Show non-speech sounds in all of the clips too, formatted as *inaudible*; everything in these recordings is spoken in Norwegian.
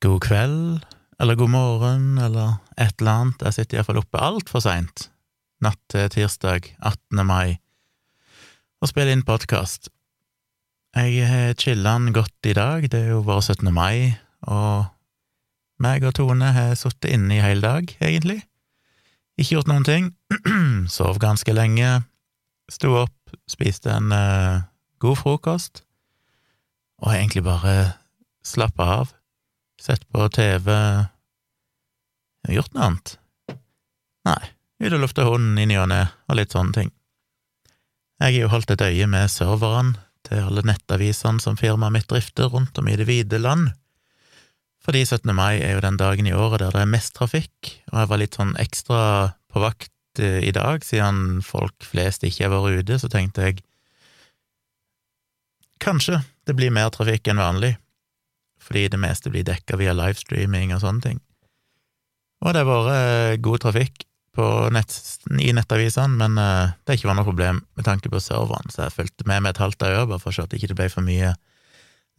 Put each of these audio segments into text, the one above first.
god kveld, eller god morgen, eller et eller annet. Jeg sitter iallfall oppe altfor seint natt til tirsdag 18. mai og spiller inn podkast. Jeg har chillan godt i dag, det er jo bare 17. mai, og meg og Tone har sittet inne i hele dag, egentlig. Ikke gjort noen ting. *clears throat* Sov ganske lenge. Sto opp, spiste en uh, god frokost, og egentlig bare slappa av. Sett på TV Har gjort noe annet? Nei. Ut og lufta hunden i og ne, og litt sånne ting. Jeg har jo holdt et øye med serverne til alle nettavisene som firmaet mitt drifter rundt om i det vide land, fordi 17. mai er jo den dagen i året der det er mest trafikk, og jeg var litt sånn ekstra på vakt eh, i dag, siden folk flest ikke har vært ute, så tenkte jeg kanskje det blir mer trafikk enn vanlig, fordi det meste blir dekka via livestreaming og sånne ting. Og det har vært eh, god trafikk nett, i nettavisene, men det har ikke vært noe problem med tanke på serveren, så jeg fulgte med med et halvt øye bare for å se at det ikke ble for mye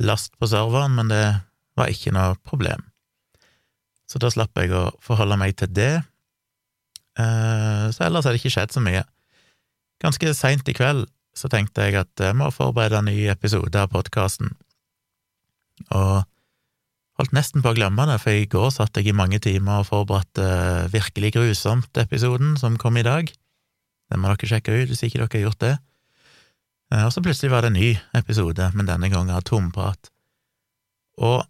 last på serveren, men det var ikke noe problem. Så da slapp jeg å forholde meg til det. Uh, så ellers har det ikke skjedd så mye. Ganske seint i kveld så tenkte jeg at jeg må forberede en ny episode av podkasten, og Holdt nesten på å glemme det, for i går satt jeg i mange timer og forberedte uh, Virkelig grusomt-episoden som kom i dag. Den må dere sjekke ut hvis ikke dere har gjort det. Uh, og så plutselig var det en ny episode, men denne gangen av tomprat. Og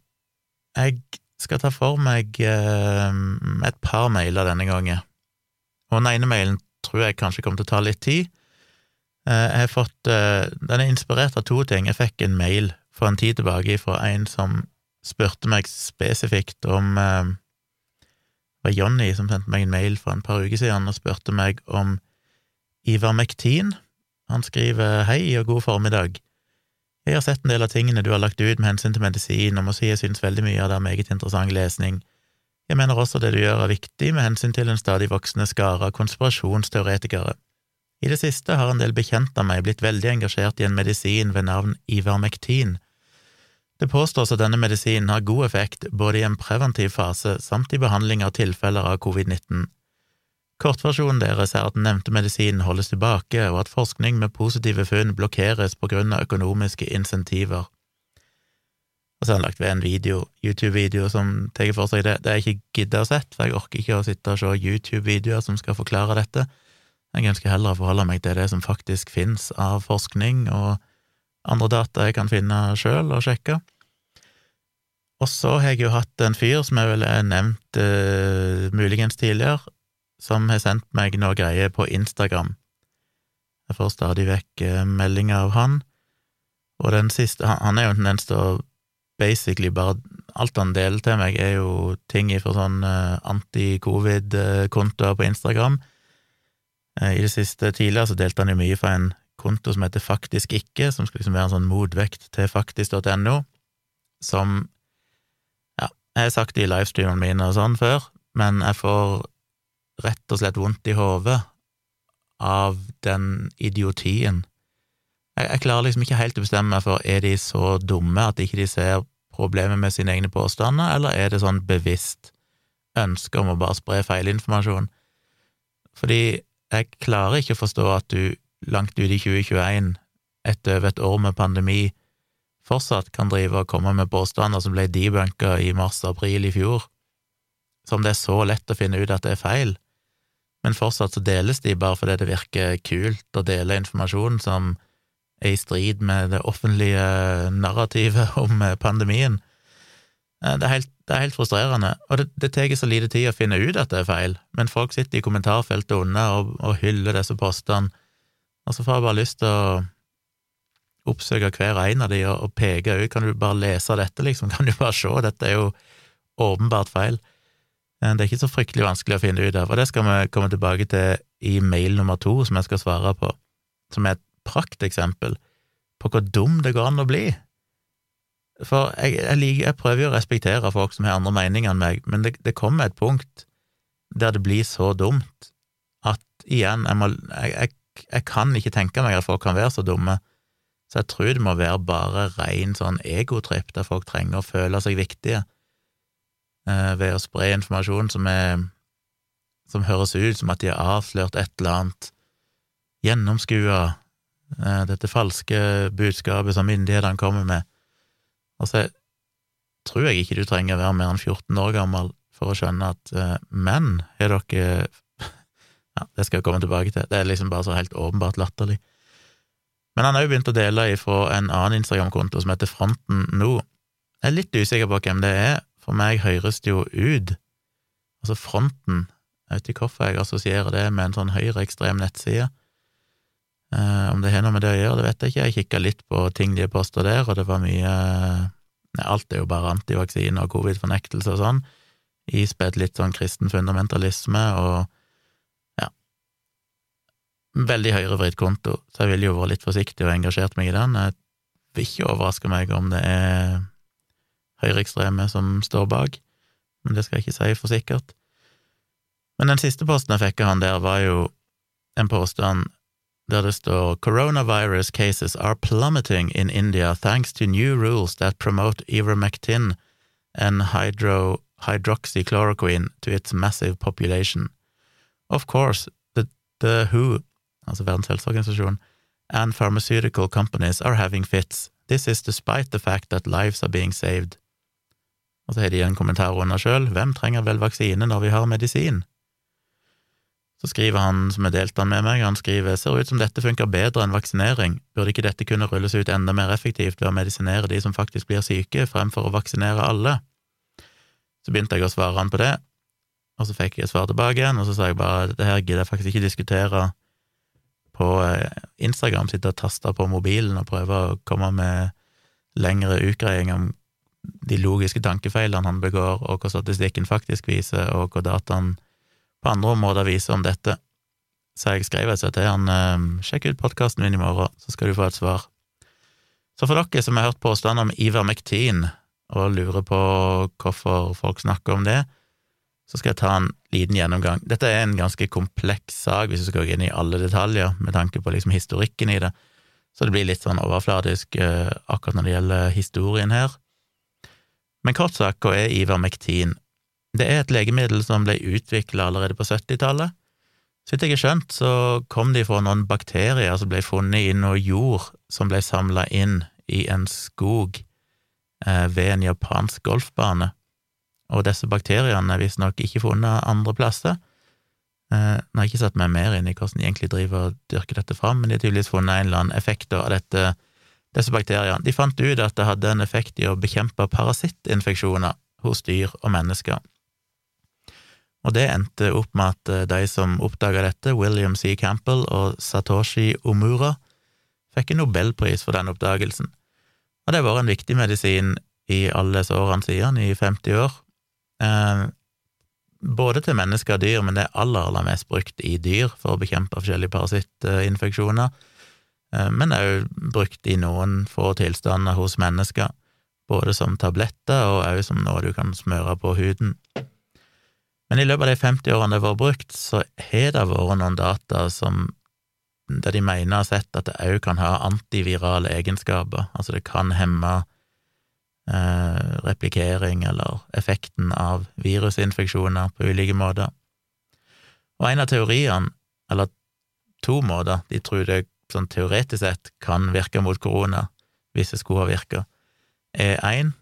jeg skal ta for meg uh, et par mailer denne gangen. Og den ene mailen tror jeg kanskje kommer til å ta litt tid. Jeg har fått Den er inspirert av to ting. Jeg fikk en mail for en tid tilbake fra en som spurte meg spesifikt om eh, Det var Jonny som sendte meg en mail for en par uker siden og spurte meg om Ivermektin. Han skriver hei og god formiddag. Jeg har sett en del av tingene du har lagt ut med hensyn til medisin, og må si jeg synes veldig mye av det er meget interessant lesning. Jeg mener også det du gjør er viktig med hensyn til en stadig voksende skare av konspirasjonsteoretikere. I det siste har en del bekjente av meg blitt veldig engasjert i en medisin ved navn Ivermektin, det påstås at denne medisinen har god effekt både i en preventiv fase samt i behandling av tilfeller av covid-19. Kortversjonen deres er at den nevnte medisinen holdes tilbake, og at forskning med positive funn blokkeres på grunn av økonomiske insentiver. Og så har han lagt ved en video, YouTube-video som tar for seg det. Det er ikke giddet å sett, for jeg orker ikke å sitte og se YouTube-videoer som skal forklare dette. Jeg ønsker heller å forholde meg til det som faktisk finnes av forskning og andre data jeg kan finne sjøl og sjekke. Og så har jeg jo hatt en fyr som jeg vel har nevnt uh, muligens tidligere, som har sendt meg noe greier på Instagram. Jeg får stadig vekk uh, meldinger av han, og den siste Han, han er jo en tendens basically bare Alt han deler til meg, er jo ting fra sånn uh, anti-covid-kontoer på Instagram. I det siste tidligere så delte han jo mye fra en konto som heter Faktisk ikke, som skal liksom være en sånn motvekt til faktisk.no, som Ja, jeg har sagt det i livestreamene mine og sånn før, men jeg får rett og slett vondt i hodet av den idiotien. Jeg, jeg, klarer liksom ikke helt å bestemme meg for er de så dumme at ikke de ser problemet med sine egne påstander, eller er det sånn bevisst ønske om å bare spre feilinformasjon? Fordi jeg klarer ikke å forstå at du langt ut i 2021, etter over et år med pandemi, fortsatt kan drive og komme med påstander som ble debunka i mars-april i fjor, som det er så lett å finne ut at det er feil, men fortsatt så deles de bare fordi det virker kult å dele informasjon som er i strid med det offentlige narrativet om pandemien. Eh, det er helt, det er helt frustrerende, og det, det tar så lite tid å finne ut at det er feil, men folk sitter i kommentarfeltet under og, og hyller disse postene og så får jeg bare lyst til å oppsøke hver en av de og, og peke ut. Kan du bare lese dette, liksom? *laughs* Kan du bare se? Dette er jo åpenbart feil. Det er ikke så fryktelig vanskelig å finne ut av, og det skal vi komme tilbake til i mail nummer to, som jeg skal svare på, som er et prakteksempel på hvor dum det går an å bli. For jeg, jeg, liker, jeg prøver jo å respektere folk som har andre meninger enn meg, men det, det kommer et punkt der det blir så dumt at igjen, jeg, må, jeg, jeg jeg kan ikke tenke meg at folk kan være så dumme, så jeg tror det må være bare ren sånn egotripp der folk trenger å føle seg viktige. eh, ved å spre informasjon som, er, som høres ut som at de har avslørt et eller annet, gjennomskua eh, dette falske budskapet som myndighetene kommer med. Og så tror jeg ikke du trenger å være mer enn 14 år gammel for å skjønne at eh, menn har dere Ja, det skal jeg komme tilbake til, det er liksom bare så helt åpenbart latterlig. Men han har jo begynt å dele ifra en annen Instagram-konto som heter Fronten nå. Jeg er litt usikker på hvem det er, for meg høres det jo ut Altså Fronten, jeg vet ikke hvorfor jeg assosierer det med en sånn høyreekstrem nettside. Eh, om det har noe med det å gjøre, det vet jeg ikke. Jeg kikka litt på ting de posta der, og det var mye Nei, alt er jo bare antivaksine og covid-fornektelse og sånn, ispedd litt sånn kristen fundamentalisme og Veldig høyrevridd konto, så jeg ville jo vært litt forsiktig og engasjert meg i den. Jeg vil ikke overraske meg om det er høyreekstreme som står bak, men det skal jeg ikke si for sikkert. Men den siste posten jeg fikk av han der, var jo en påstand der det står Coronavirus cases are plummeting in India thanks to new rules that promote ivermectin and hydro, hydroxychloroquine to its massive population. Of course, the, the WHO, altså Verdens helseorganisasjon, and pharmaceutical companies are having fits. This is despite the fact that lives are being saved. Og så har de en kommentar under sjøl, hvem trenger vel vaksine når vi har medisin? Så skriver han, som har delt med meg, han skriver ser ut som dette funker bedre enn vaksinering, burde ikke dette kunne rulles ut enda mer effektivt ved å medisinere de som faktisk blir syke, fremfor å vaksinere alle? Så begynte jeg å svare han på det, og så fikk jeg svar tilbake igjen, og så sa jeg bare det her gidder jeg faktisk ikke diskutere på eh, Instagram, sitte og taste på mobilen og prøve å komme med lengre utgreiing om de logiske tankefeilene han begår, og hva statistikken faktisk viser, og hva dataen på andre områder viser om dette. Så jeg skrev altså til han ehm, sjekk ut podkasten min i morgen, så skal du få et svar. Så for dere som har hørt påstander om Ivermectin, og lurer på hvorfor folk snakker om det, så skal jeg ta en liten gjennomgang. Dette er en ganske kompleks sak, hvis du skal gå inn i alle detaljer, med tanke på liksom historikken i det, så det blir litt sånn overfladisk uh, akkurat når det gjelder historien her. Men kort sagt, hva er ivermektin? Det er et legemiddel som ble utvikla allerede på 70-tallet. Så vidt jeg har skjønt, så kom de fra noen bakterier som ble funnet i noe jord som ble samla inn i en skog eh, ved en japansk golfbane. Og disse bakteriene er visstnok ikke funnet andre plasser. Eh, nå har jeg ikke satt meg mer inn i hvordan de egentlig driver og dyrker dette fram, men de har tydeligvis funnet en eller annen effekt av dette, disse bakteriene. De fant ut at det hadde en effekt i å bekjempe parasittinfeksjoner hos dyr og mennesker. Og det endte opp med at eh, de som oppdaga dette, William C. Campbell og Satoshi Omura, fikk en nobelpris for den oppdagelsen. Og det har vært en viktig medisin i alle årene siden, i 50 år. Eh, både til mennesker og dyr, men det er aller, aller mest brukt i dyr for å bekjempe forskjellige parasittinfeksjoner. Eh, men òg brukt i noen få tilstander hos mennesker, både som tabletter og òg som noe du kan smøre på huden. Men i løpet av de 50 årene det har vært brukt, så har det vært noen data som der de mener har sett at det òg kan ha antivirale egenskaper, altså det kan hemme replikering eller effekten av virusinfeksjoner på ulike måter. Og en av teoriene, eller to måter, de tror det sånn teoretisk sett kan virke mot korona, hvis det skulle ha virka, er én,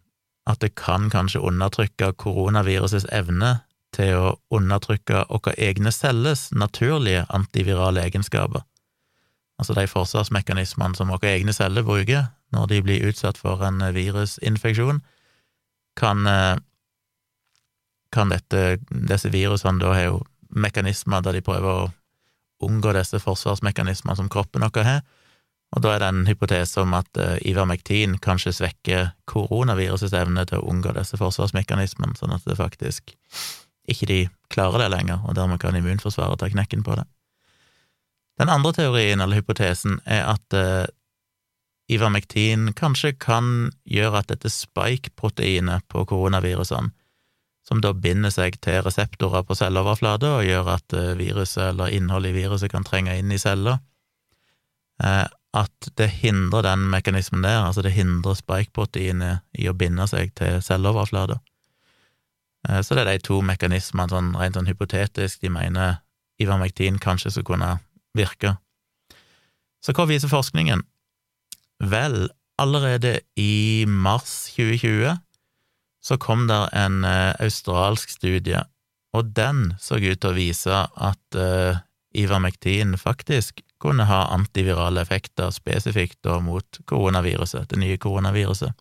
at det kan kanskje undertrykke koronavirusets evne til å undertrykke våre egne celles naturlige antivirale egenskaper, altså de forsvarsmekanismene som våre egne celler bruker når de blir utsatt for en virusinfeksjon, kan, eh, kan dette, disse virusene da har jo mekanismer der de prøver å unngå disse forsvarsmekanismene som kroppen vår har, og da er det en hypotese om at uh, ivermektin kanskje svekker koronavirusets evne til å unngå disse forsvarsmekanismene, sånn at det faktisk ikke de klarer det lenger, og dermed kan immunforsvaret ta knekken på det. Den andre teorien, eller hypotesen, er at eh, ivermektin kanskje kan gjøre at dette spike-proteinet på koronavirusene, som da binder seg til reseptorer på celleoverflate og gjør at eh, viruset eller innholdet i viruset kan trenge inn i celler, eh, at det hindrer den mekanismen der, altså det hindrer spike-proteinet i å binde seg til celleoverflata. Eh, så det er de to mekanismene, sånn rent sånn hypotetisk, de mener Ivermektin kanskje skulle kunne virke. Så hva viser forskningen? Vel, allerede i mars 2020 så kom der en uh, australsk studie, og den så ut til å vise at uh, Ivermektin faktisk kunne ha antivirale effekter spesifikt da mot koronaviruset, det nye koronaviruset,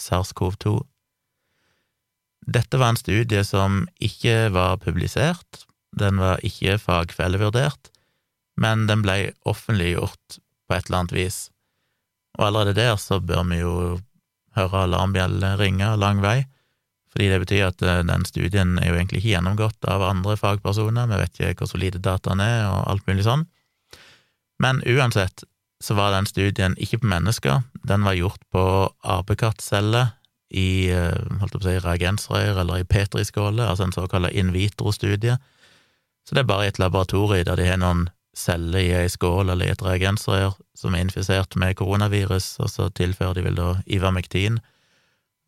SARS-CoV-2. Dette var en studie som ikke var publisert, den var ikke fagfellevurdert, men den ble offentliggjort på et eller annet vis. Og allerede der så bør vi jo høre alarmbjellene ringe lang vei, fordi det betyr at eh, den studien er jo egentlig ikke gjennomgått av andre fagpersoner, vi vet ikke hvor solide dataene er, og alt mulig sånn. Men uansett så var den studien ikke på mennesker, den var gjort på apekattceller i eh, holdt på å si, reagensrør eller i petriskåler, altså en såkalt in vitro-studie. Så det er bare et laboratorium der de har noen celler i ei skål eller i et reagensrør som er infisert med koronavirus, og så tilfører de vel da Ivermektin,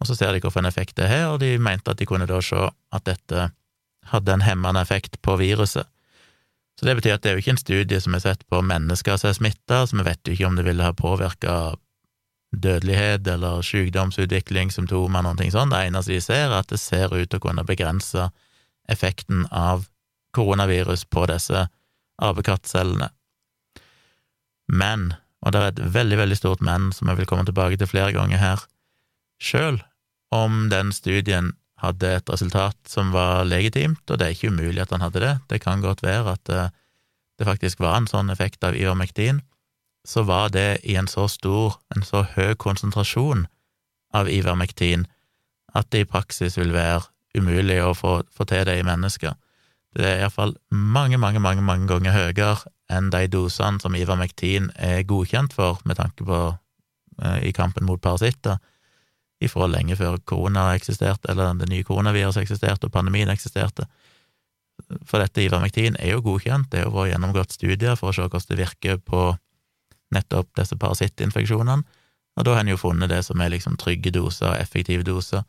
og så ser de hvilken effekt det har, og de mente at de kunne da se at dette hadde en hemmende effekt på viruset. Så det betyr at det er jo ikke en studie som er sett på mennesker som er smitta, så vi vet jo ikke om det ville ha påvirka dødelighet eller sykdomsutvikling, symptomer, noen ting sånn. Det eneste de ser, er at det ser ut til å kunne begrense effekten av koronavirus på disse apekattcellene. Men, og det er et veldig, veldig stort men som jeg vil komme tilbake til flere ganger her, sjøl om den studien hadde et resultat som var legitimt, og det er ikke umulig at han hadde det, det kan godt være at eh, det faktisk var en sånn effekt av ivermektin, så var det i en så stor, en så høy konsentrasjon av ivermektin at det i praksis vil være umulig å få, få til det i mennesker. Det er iallfall mange, mange, mange, mange ganger høyere enn de dosene som Ivermektin er godkjent for, med tanke på eh, i kampen mot parasitter, ifra lenge før korona eksisterte, eller det nye koronaviruset eksisterte og pandemien eksisterte. For dette Ivermektin er jo godkjent, det er jo vært gjennomgått studier for å se hvordan det virker på nettopp disse parasittinfeksjonene, og da har en jo funnet det som er liksom trygge doser og effektive doser.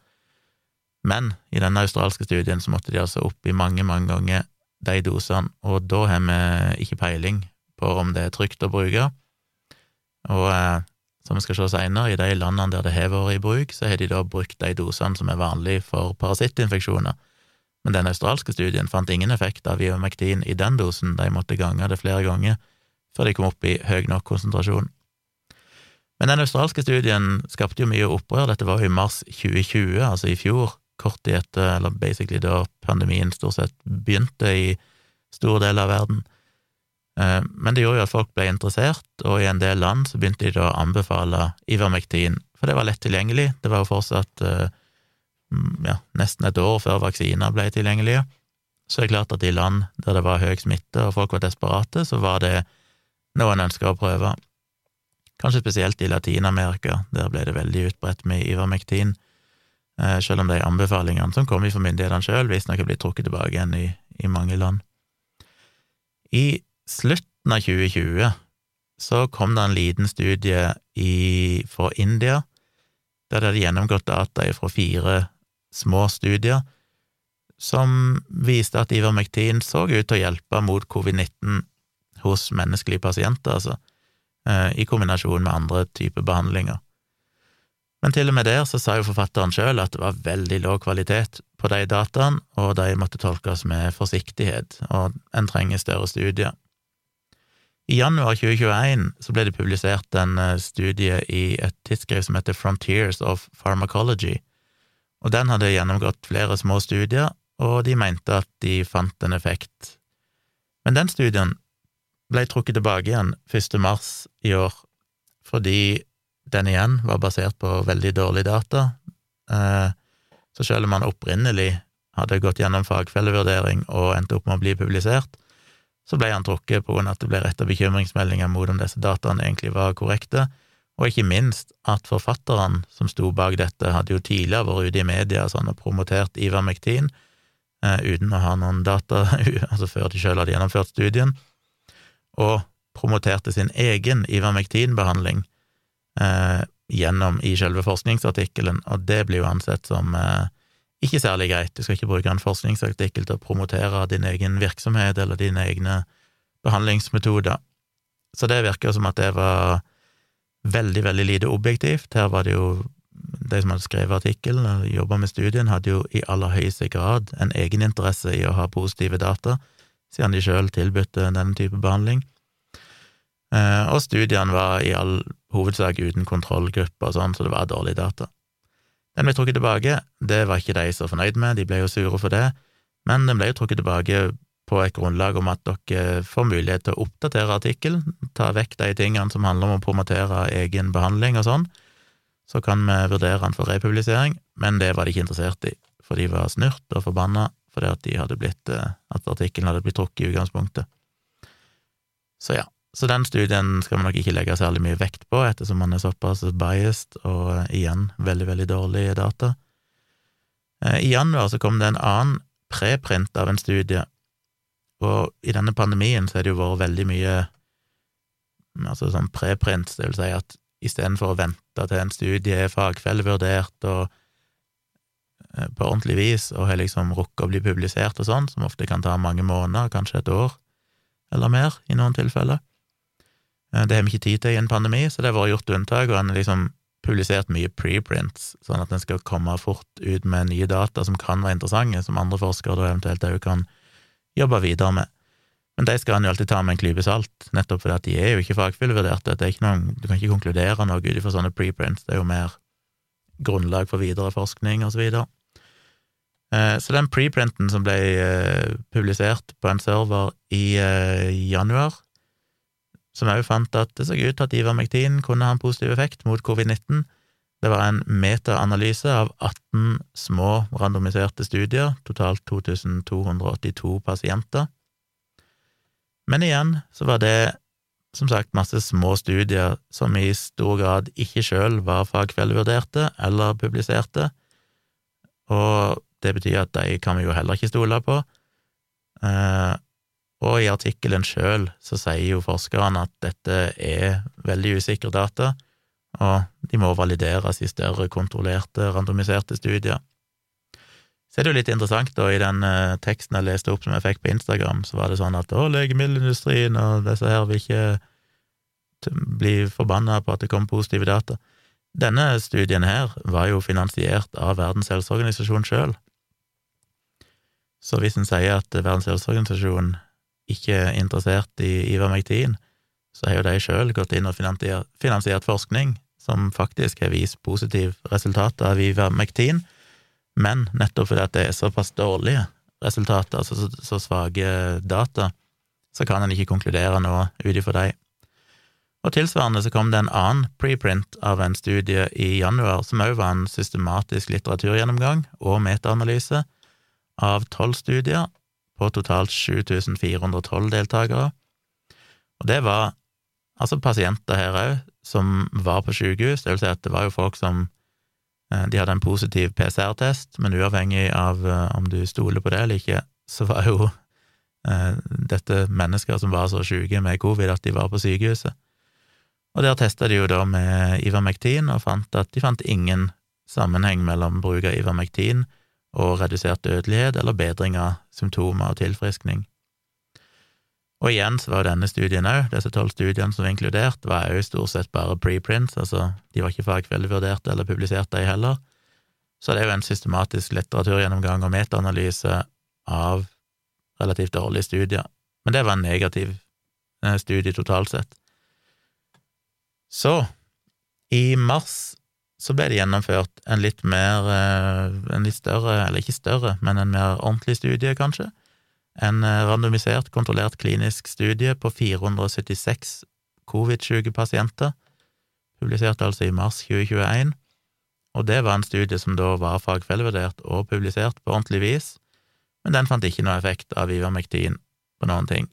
Men i denne australske studien så måtte de altså opp i mange, mange ganger de dosene, og da har vi ikke peiling på om det er trygt å bruke. Og eh, som vi skal se seinere, i de landene der det har vært i bruk, så har de da brukt de dosene som er vanlige for parasittinfeksjoner. Men den australske studien fant ingen effekt av ivermektin i den dosen, de måtte gange det flere ganger før de kom opp i høy nok konsentrasjon. Men den australske studien skapte jo mye opprør, dette var jo i mars 2020, altså i fjor, kort tid etter, eller basically da pandemien stort sett begynte i store deler av verden. Eh, men det gjorde jo at folk ble interessert, og i en del land så begynte de da å anbefale Ivermektin, for det var lett tilgjengelig. Det var jo fortsatt eh, ja, nesten et år før vaksiner ble tilgjengelige. Så det er klart at i land der det var høy smitte og folk var desperate, så var det noe en ønska å prøve. Kanskje spesielt i Latin-Amerika, der ble det veldig utbredt med Ivermektin. Eh, selv om de anbefalingene som kommer fra myndighetene sjøl, visstnok er blitt trukket tilbake igjen i, i, mange land. I slutten av 2020 så kom det en liten studie i, fra India, der de hadde gjennomgått data fra fire små studier som viste at Ivermektin så ut til å hjelpe mot covid-19 hos menneskelige pasienter, altså, eh, i kombinasjon med andre typer behandlinger. Men til og med der så sa jo forfatteren sjøl at det var veldig lav kvalitet på de dataene, og de måtte tolkes med forsiktighet, og en trenger større studier. I januar 2021 så ble det publisert en eh, studie i et tidsskrift som heter Frontiers of Pharmacology, og den hadde gjennomgått flere små studier, og de mente at de fant en effekt. Men den studien ble trukket tilbake igjen 1. mars i år, fordi den igjen var basert på veldig dårlig data, eh, så selv om han opprinnelig hadde gått gjennom fagfellevurdering og endte opp med å bli publisert, så ble han trukket på grunn av at det ble retta bekymringsmeldinger mot om disse dataene egentlig var korrekte, og ikke minst at forfatteren som sto bak dette, hadde jo tidligere vært ute i media sånn, og promotert Ivermektin eh, uten å ha noen data, *laughs* altså før de sjøl hadde gjennomført studien, og promoterte sin egen Ivermektin-behandling eh, gjennom i selve forskningsartikkelen, og det blir jo ansett som eh, ikke særlig greit. Du skal ikke bruke en forskningsartikkel til å promotere din egen virksomhet eller dine egne behandlingsmetoder. Så det virker som at det var veldig, veldig lite objektivt. Her var det jo de som hadde skrevet artikkelen og jobba med studien, hadde jo i aller høyeste grad en egeninteresse i å ha positive data, siden de sjøl tilbød denne type behandling. Eh, og studiene var i all hovedsak uten kontrollgrupper og sånn, så det var dårlige data. Den ble trukket tilbake, det var ikke de så fornøyd med, de ble jo sure for det, men den ble jo trukket tilbake på et grunnlag om at dere får mulighet til å oppdatere artikkelen, ta vekk de tingene som handler om å promotere egen behandling og sånn, så kan vi vurdere den for republisering, men det var de ikke interessert i, for de var snurt og forbanna fordi at de hadde blitt, eh, at artikkelen hadde blitt trukket i utgangspunktet. Så ja, så den studien skal man nok ikke legge særlig mye vekt på, ettersom man er såpass biased, og eh, igjen veldig, veldig dårlige data. Eh, I januar så kom det en annen preprint av en studie, og i denne pandemien så har det jo vært veldig mye altså sånn preprint, det vil si at istedenfor å vente til en studie er fagfellevurdert og eh, på ordentlig vis og har liksom rukket å bli publisert og sånn, som ofte kan ta mange måneder, kanskje et år eller mer i noen tilfeller. Eh, det har vi ikke tid til i en pandemi, så det har vært gjort unntak, og en har liksom publisert mye preprints, sånn at en skal komme fort ut med nye data som kan være interessante, som andre forskere da eventuelt òg kan jobbe videre med. Men de skal en jo alltid ta med en klype salt, nettopp fordi at de er jo ikke fagfullvurderte. Det er ikke noen, du kan ikke konkludere noe ut ifra sånne preprints, det er jo mer grunnlag for videre forskning og så videre. Eh, så den preprinten som ble eh, publisert på en server i januar, som òg fant at det så ut til at Ivermektin kunne ha en positiv effekt mot covid-19, det var en metaanalyse av 18 små randomiserte studier, totalt 2282 pasienter men igjen så var det som sagt masse små studier som i stor grad ikke sjøl var fagfellevurderte eller publiserte, og det betyr at de kan vi jo heller ikke stole på. Eh, og i artikkelen sjøl så sier jo forskerne at dette er veldig usikre data, og de må valideres i større kontrollerte, randomiserte studier. Så er det jo litt interessant, da, i den uh, teksten jeg leste opp som jeg fikk på Instagram, så var det sånn at å, legemiddelindustrien og disse her vil ikke bli forbanna på at det kommer positive data. Denne studien her var jo finansiert av Verdens helseorganisasjon sjøl. Så hvis en sier at Verdens helseorganisasjon ikke er interessert i Ivermektin, så har jo de sjøl gått inn og finansiert, forskning som faktisk har vist positive resultater av Ivermektin, men nettopp fordi det er såpass dårlige resultater, altså så, så svake data, så kan en ikke konkludere noe ut ifra dem. Og tilsvarende så kom det en annen preprint av en studie i januar, som òg var en systematisk litteraturgjennomgang og metaanalyse av tolv studier på totalt 7412 deltakere. Og det var altså pasienter her òg som var på sykehus, det vil si at det var jo folk som Eh, de hadde en positiv PCR-test, men uavhengig av eh, om du stoler på det eller ikke, så var jo eh, dette mennesker som var så syke med covid at de var på sykehuset. Og der testa de jo da med Ivermektin, og fant at de fant ingen sammenheng mellom bruk av Ivermektin og redusert dødelighet eller bedring av symptomer og tilfriskning. Og igjen så var jo denne studien òg, disse tolv studiene som var inkludert, var òg stort sett bare preprints, altså de var ikke fagfellevurderte eller publisert, de heller. Så det er jo en systematisk litteraturgjennomgang og metaanalyse av relativt dårlige studier. Men det var en negativ eh, studie totalt sett. Så, i mars så ble det gjennomført en litt mer, eh, en litt større, eller ikke større, men en mer ordentlig studie, kanskje, en eh, randomisert, kontrollert klinisk studie på 476 covid-syke pasienter, publisert altså i mars 2021, og det var en studie som da var fagfellevurdert og publisert på ordentlig vis, men den fant ikke noe effekt av Ivermektin på noen ting,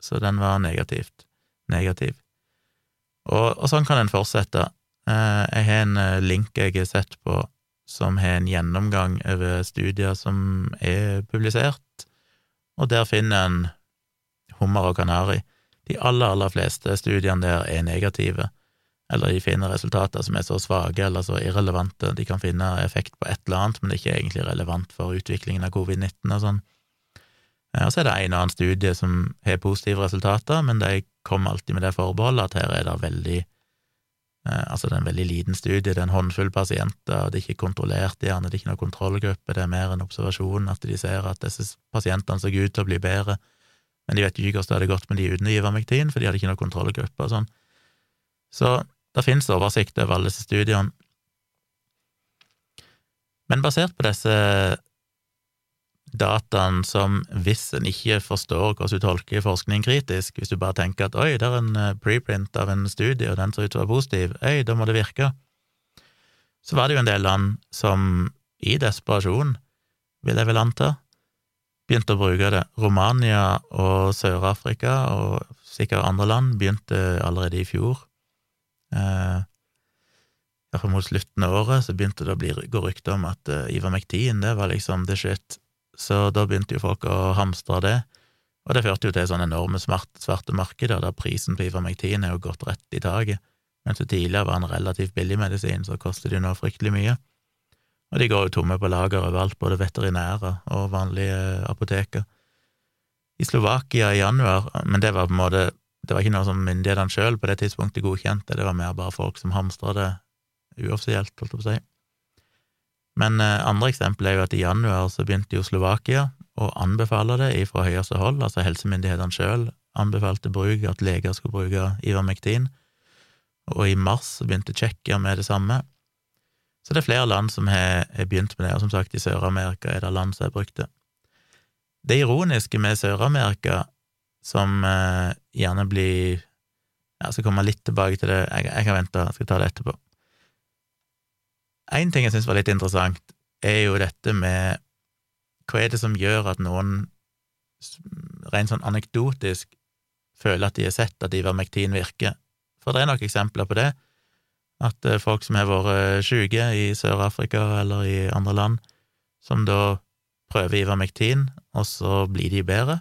så den var negativt, negativ. Og, og sånn kan en fortsette. Eh, jeg har en eh, link jeg har sett på som har en gjennomgang over studier som er publisert, og der finner en hummer og kanari. De aller, aller fleste studiene der er negative, eller de finner resultater som er så svake eller så irrelevante. De kan finne effekt på et eller annet, men det er ikke egentlig relevant for utviklingen av covid-19 og sånn. Eh, og så er det en annen studie som har positive resultater, men de kommer alltid med det forbeholdet at her er det veldig Altså, det er en veldig liten studie, det er en håndfull pasienter, og det er ikke kontrollert, gjerne, det er ikke noen kontrollgruppe, det er mer en observasjon, at de ser at disse pasientene så ut til å bli bedre, men de vet jo ikke hvordan det hadde gått med de uten Ivermektin, for de hadde ikke noen kontrollgruppe og sånn. Så det finnes oversikt over alle disse studiene. Men basert på disse dataene som, hvis en ikke forstår hvordan du tolker forskning kritisk, hvis du bare tenker at oi, det er en eh, preprint av en studie, og den ser ut til å være positiv, oi, da må det virke, så var det jo en del land som i desperasjon, vil jeg vel anta, begynte å bruke det. Romania og Sør-Afrika og sikkert andre land begynte allerede i fjor eh, mot slutten av året så begynte det å bli, gå rykter om at uh, Ivermektin, det var liksom the shit. Så da begynte jo folk å hamstre det, og det førte jo til sånne enorme svarte markeder der prisen på Ivermektin er jo gått rett i taket, mens det tidligere var en relativt billig medisin, så koster det jo nå fryktelig mye. Og de går jo tomme på lager overalt, både veterinære og vanlige apoteker. I Slovakia i januar, men det var på en måte det var ikke noe som myndighetene sjøl på det tidspunktet godkjente, det var mer bare folk som hamstra det uoffisielt, holdt jeg på å si. Men eh, andre eksempel er jo at i januar så begynte jo Slovakia å anbefale det fra høyeste hold, altså helsemyndighetene sjøl anbefalte bruk, at leger skulle bruke Ivermektin, og i mars begynte Tsjekkia med det samme. Så det er flere land som har, begynt med det, og som sagt, i Sør-Amerika er det land som har brukt det. Det ironiske med Sør-Amerika som eh, gjerne blir Jeg skal komme litt tilbake til det, jeg, jeg kan vente, jeg skal ta det etterpå. En ting jeg syns var litt interessant, er jo dette med hva er det som gjør at noen rent sånn anekdotisk føler at de har sett at Ivermektin virker? For det er nok eksempler på det, at eh, folk som har vært syke i Sør-Afrika eller i andre land, som da prøver Ivermektin, og så blir de bedre.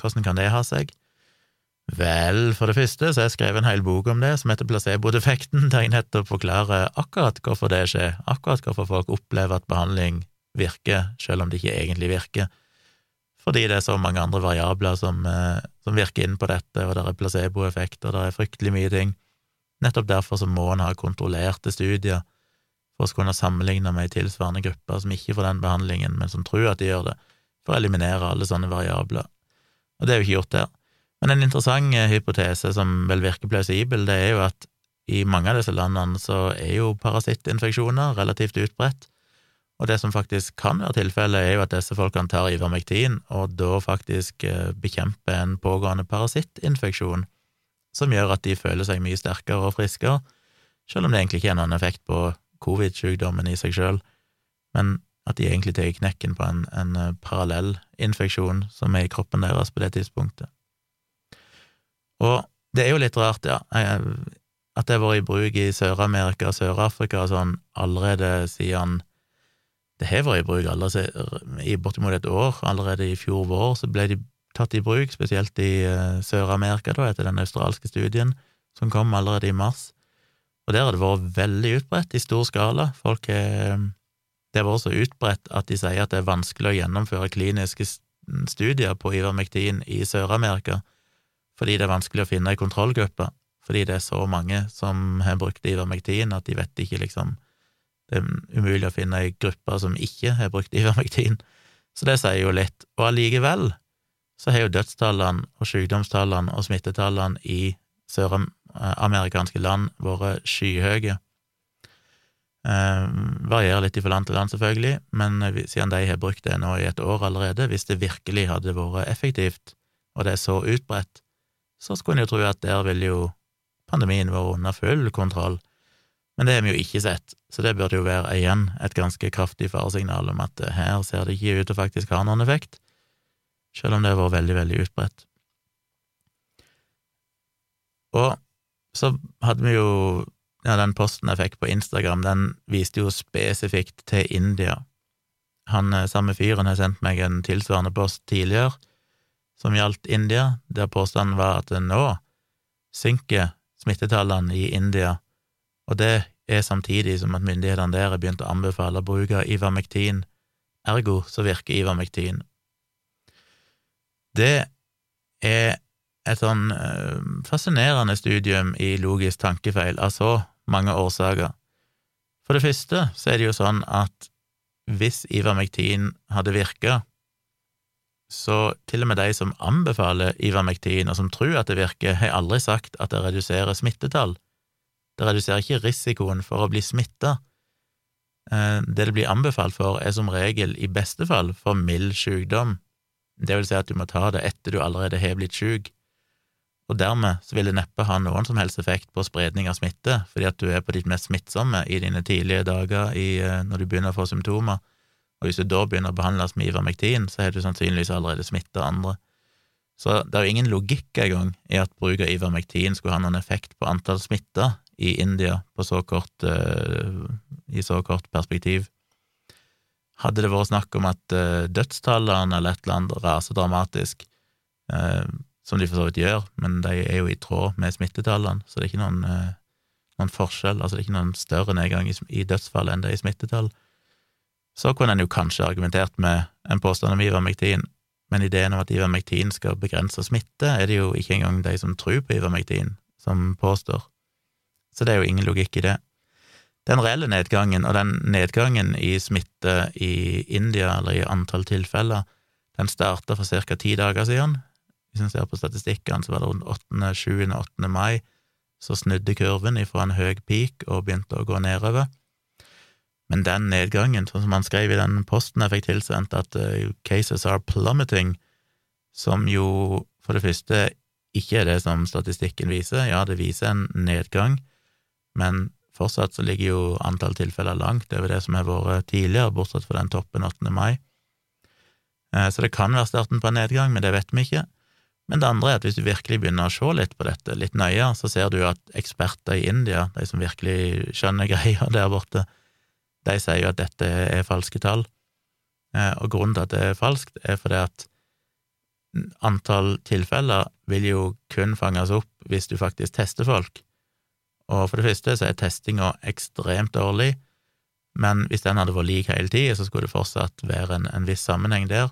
Hvordan kan det ha seg? Vel, for det første så har jeg skrevet en hel bok om det, som heter Placebo-defekten, der jeg nettopp forklarer akkurat hvorfor det skjer, akkurat hvorfor folk opplever at behandling virker, selv om det ikke egentlig virker, fordi det er så mange andre variabler som, eh, som virker inn på dette, og det er placeboeffekter, det er fryktelig mye ting. Nettopp derfor så må en ha kontrollerte studier for å kunne sammenligne med tilsvarende grupper som ikke får den behandlingen, men som tror at de gjør det, for å eliminere alle sånne variabler og det er jo ikke gjort der. Men en interessant eh, hypotese som vel virker plausibel, det er jo at i mange av disse landene så er jo parasittinfeksjoner relativt utbredt, og det som faktisk kan være tilfellet, er jo at disse folkene tar Ivermektin, og da faktisk eh, bekjemper en pågående parasittinfeksjon, som gjør at de føler seg mye sterkere og friskere, selv om det egentlig ikke er noen effekt på covid-sykdommen i seg sjøl. Men at de egentlig tar knekken på en, en eh, parallell infeksjon som er i kroppen deres på det tidspunktet. Og det er jo litt rart, ja, at det har vært i bruk i Sør-Amerika og Sør-Afrika sånn allerede siden Det har vært i bruk allerede i bortimot et år. Allerede i fjor vår så ble de tatt i bruk, spesielt i eh, Sør-Amerika, da, etter den australske studien som kom allerede i mars. Og der har det vært veldig utbredt, i stor skala. Folk har det har vært så utbredt at de sier at det er vanskelig å gjennomføre kliniske studier på Ivermektin i Sør-Amerika, fordi det er vanskelig å finne ei kontrollgruppe, fordi det er så mange som har brukt Ivermektin at de vet ikke, liksom Det er umulig å finne ei gruppe som ikke har brukt Ivermektin. Så det sier jo litt. Og allikevel så har jo dødstallene og sykdomstallene og smittetallene i søramerikanske land vært skyhøye. Eh, varierer litt fra land til land, selvfølgelig, men siden de har brukt det nå i et år allerede, hvis det virkelig hadde vært effektivt, og det er så utbredt, så skulle en jo tro at der ville jo pandemien vært under full kontroll. Men det har vi jo ikke sett, så det burde jo være igjen et ganske kraftig faresignal om at her ser det ikke ut til faktisk ha noen effekt, selv om det har vært veldig, veldig utbredt. Og så hadde vi jo ja, den posten jeg fikk på Instagram, den viste jo spesifikt til India. Han eh, samme fyren har sendt meg en tilsvarende post tidligere, som gjaldt India, der påstanden var at nå synker smittetallene i India, og det er samtidig som at myndighetene der har begynt å anbefale bruk av Ivermectin, ergo så virker Ivermectin. Det er et sånn eh, fascinerende studium i logisk tankefeil av så mange årsaker. For det første så er det jo sånn at hvis Ivermectin hadde virka, så til og med de som anbefaler ivermektin, og som tror at det virker, har aldri sagt at det reduserer smittetall. Det reduserer ikke risikoen for å bli smitta. Eh, det det blir anbefalt for, er som regel, i beste fall, for mild sykdom. Det vil si at du må ta det etter du allerede har blitt syk og dermed så vil det neppe ha noen som helst effekt på spredning av smitte, fordi at du er på ditt mest smittsomme i dine tidlige dager i, eh, når du begynner å få symptomer, og hvis du da begynner å behandles med ivermektin, så har du sannsynligvis allerede smitta andre. Så det er jo ingen logikk engang i at bruk av ivermektin skulle ha noen effekt på antall smitta i India på så kort, uh, i så kort perspektiv. Hadde det vært snakk om at uh, dødstallene eller et eller annet raser dramatisk, uh, som de for så vidt gjør, men de er jo i tråd med smittetallene, så det er ikke noen, noen forskjell, altså det er ikke noen større nedgang i, i dødsfall enn det er i smittetall. Så kunne en jo kanskje argumentert med en påstand om ivermektin, men ideen om at ivermektin skal begrense smitte, er det jo ikke engang de som tror på ivermektin, som påstår. Så det er jo ingen logikk i det. Den reelle nedgangen, og den nedgangen i smitte i India, eller i antall tilfeller, den starta for ca. ti dager siden. Hvis en ser på statistikkene, så var det rundt 8., 7., 8. mai så snudde kurven ifra en høy peak og begynte å gå nedover. Men den nedgangen, sånn som han skrev i den posten jeg fikk tilsendt, at uh, cases are plummeting, som jo for det første ikke er det som statistikken viser, ja, det viser en nedgang, men fortsatt så ligger jo antall tilfeller langt over det som har vært tidligere, bortsett fra den toppen 8. mai. Uh, så det kan være starten på en nedgang, men det vet vi ikke. Men det andre er at hvis du virkelig begynner å se litt på dette litt nøye, så ser du at eksperter i India, de som virkelig skjønner *laughs* greia der borte, de sier jo at dette er falske tall. Eh, og grunnen til at det er falskt, er fordi at antall tilfeller vil jo kun fanges opp hvis du faktisk tester folk. Og for det første så er testinga ekstremt dårlig, men hvis den hadde vært lik hele tida, så skulle det fortsatt være en, en viss sammenheng der.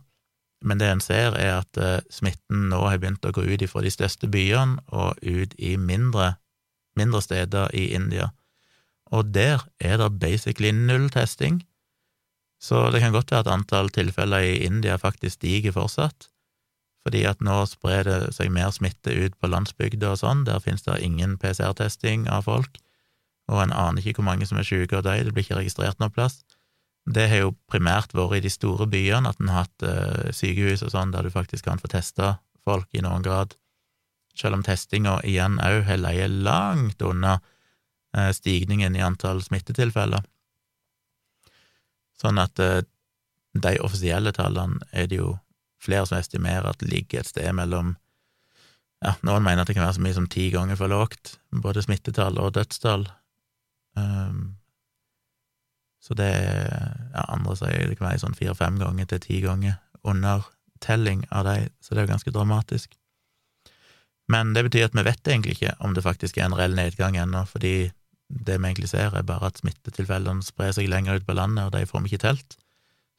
Men det en ser, er at uh, smitten nå har begynt å gå ut ifra de største byene og ut i mindre, mindre steder i India. Og der er det basically null testing, så det kan godt være at antall tilfeller i India faktisk stiger fortsatt, fordi at nå sprer det seg mer smitte ut på landsbygda og sånn, der finnes det ingen PCR-testing av folk, og en aner ikke hvor mange som er syke av dem, det blir ikke registrert noe plass. Det har jo primært vært i de store byene, at en har hatt uh, sykehus og sånn der du faktisk kan få testa folk i noen grad, selv om testinga igjen òg har ligget langt unna stigningen i antall smittetilfeller. Sånn at uh, de offisielle tallene er det jo flere som estimerer at ligger et sted mellom ja, Noen mener at det kan være så mye som ti ganger for lågt, både smittetall og dødstall. Um, så det ja, andre sier det kan være sånn fire-fem ganger til ti ganger under telling av de, så det er jo ganske dramatisk. Men det betyr at vi vet egentlig ikke om det faktisk er en reell nedgang ennå, fordi det vi egentlig ser, er bare at smittetilfellene sprer seg lenger ut på landet, og de får vi ikke telt.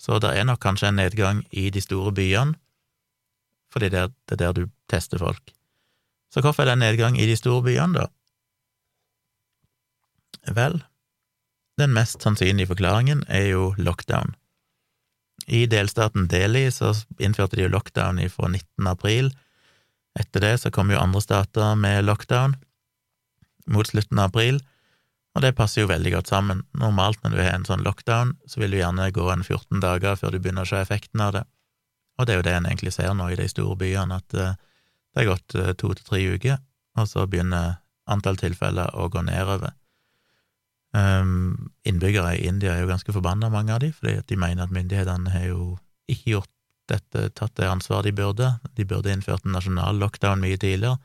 Så det er nok kanskje en nedgang i de store byene, fordi det er der du tester folk. Så hvorfor er det en nedgang i de store byene, da? Vel, den mest sannsynlige forklaringen er jo lockdown. I delstaten Delhi så innførte de jo lockdown fra 19. april. Etter det så kom jo andre stater med lockdown mot slutten av april, og det passer jo veldig godt sammen. Normalt når du har en sånn lockdown, så vil du gjerne gå en 14 dager før du begynner å se effekten av det, og det er jo det en egentlig ser nå i de store byene, at eh, det har gått eh, to til tre uker, og så begynner antall tilfeller å gå nedover. Um, innbyggere i India er jo ganske forbanna, mange av de, fordi de mener at myndighetene har jo ikke gjort dette, tatt det ansvaret de burde. De burde innført en nasjonal lockdown mye tidligere.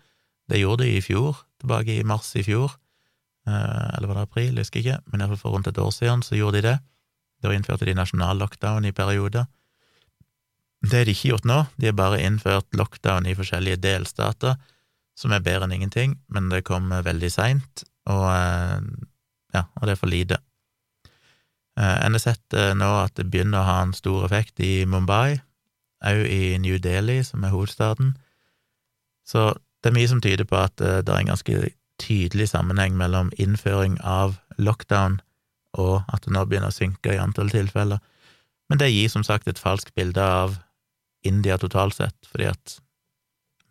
Det gjorde de i fjor, tilbake i mars i fjor, eller var det april, jeg husker ikke, men iallfall for rundt et år siden så gjorde de det. Da innførte de nasjonal lockdown i perioder. Det har de ikke gjort nå, de har bare innført lockdown i forskjellige delstater, som er bedre enn ingenting, men det kom veldig seint, og, eh, ja, og det er for lite. En har sett nå at det begynner å ha en stor effekt i Mumbai, òg i New Delhi, som er hovedstaden. Så det er mye som tyder på at det er en ganske tydelig sammenheng mellom innføring av lockdown og at det nå begynner å synke i antall tilfeller. Men det gir som sagt et falskt bilde av India totalt sett, fordi at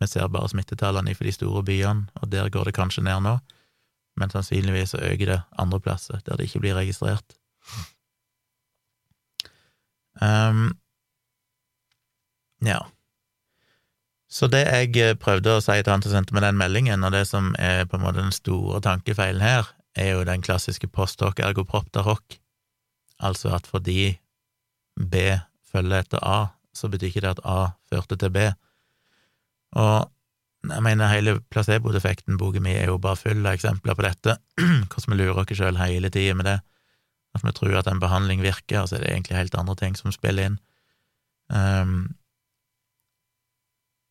vi ser bare smittetallene for de store byene, og der går det kanskje ned nå, men sannsynligvis så øker det andre plasser der det ikke blir registrert. Um, ja. Så det jeg prøvde å si til han som sendte meg den meldingen, og det som er på en måte den store tankefeilen her, er jo den klassiske post hoc ergo propter hoc, altså at fordi B følger etter A, så betyr ikke det at A førte til B. Og jeg mener, hele placebo-defekten-boka mi er jo bare full av eksempler på dette, *clears throat* hvordan vi lurer oss sjøl hele tida med det, at vi tror at en behandling virker, og så er det egentlig helt andre ting som spiller inn. Um,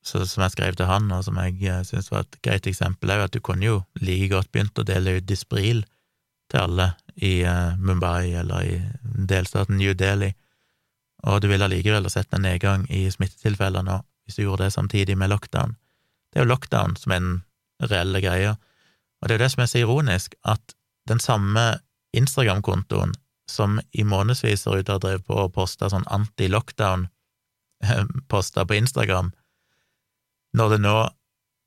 så som jeg skrev til han, og som jeg uh, syns var et greit eksempel, er jo at du kunne jo like godt begynt å dele ut Dispril til alle i uh, Mumbai eller i delstaten New Delhi, og du ville allikevel ha sett en nedgang i smittetilfeller nå, hvis du gjorde det samtidig med lockdown. Det er jo lockdown som er den reelle greia, og det er jo det som er så ironisk, at den samme Instagram-kontoen som i månedsvis ser ut til å ha drevet på og posta sånn anti-lockdown-poster eh, på Instagram, når det nå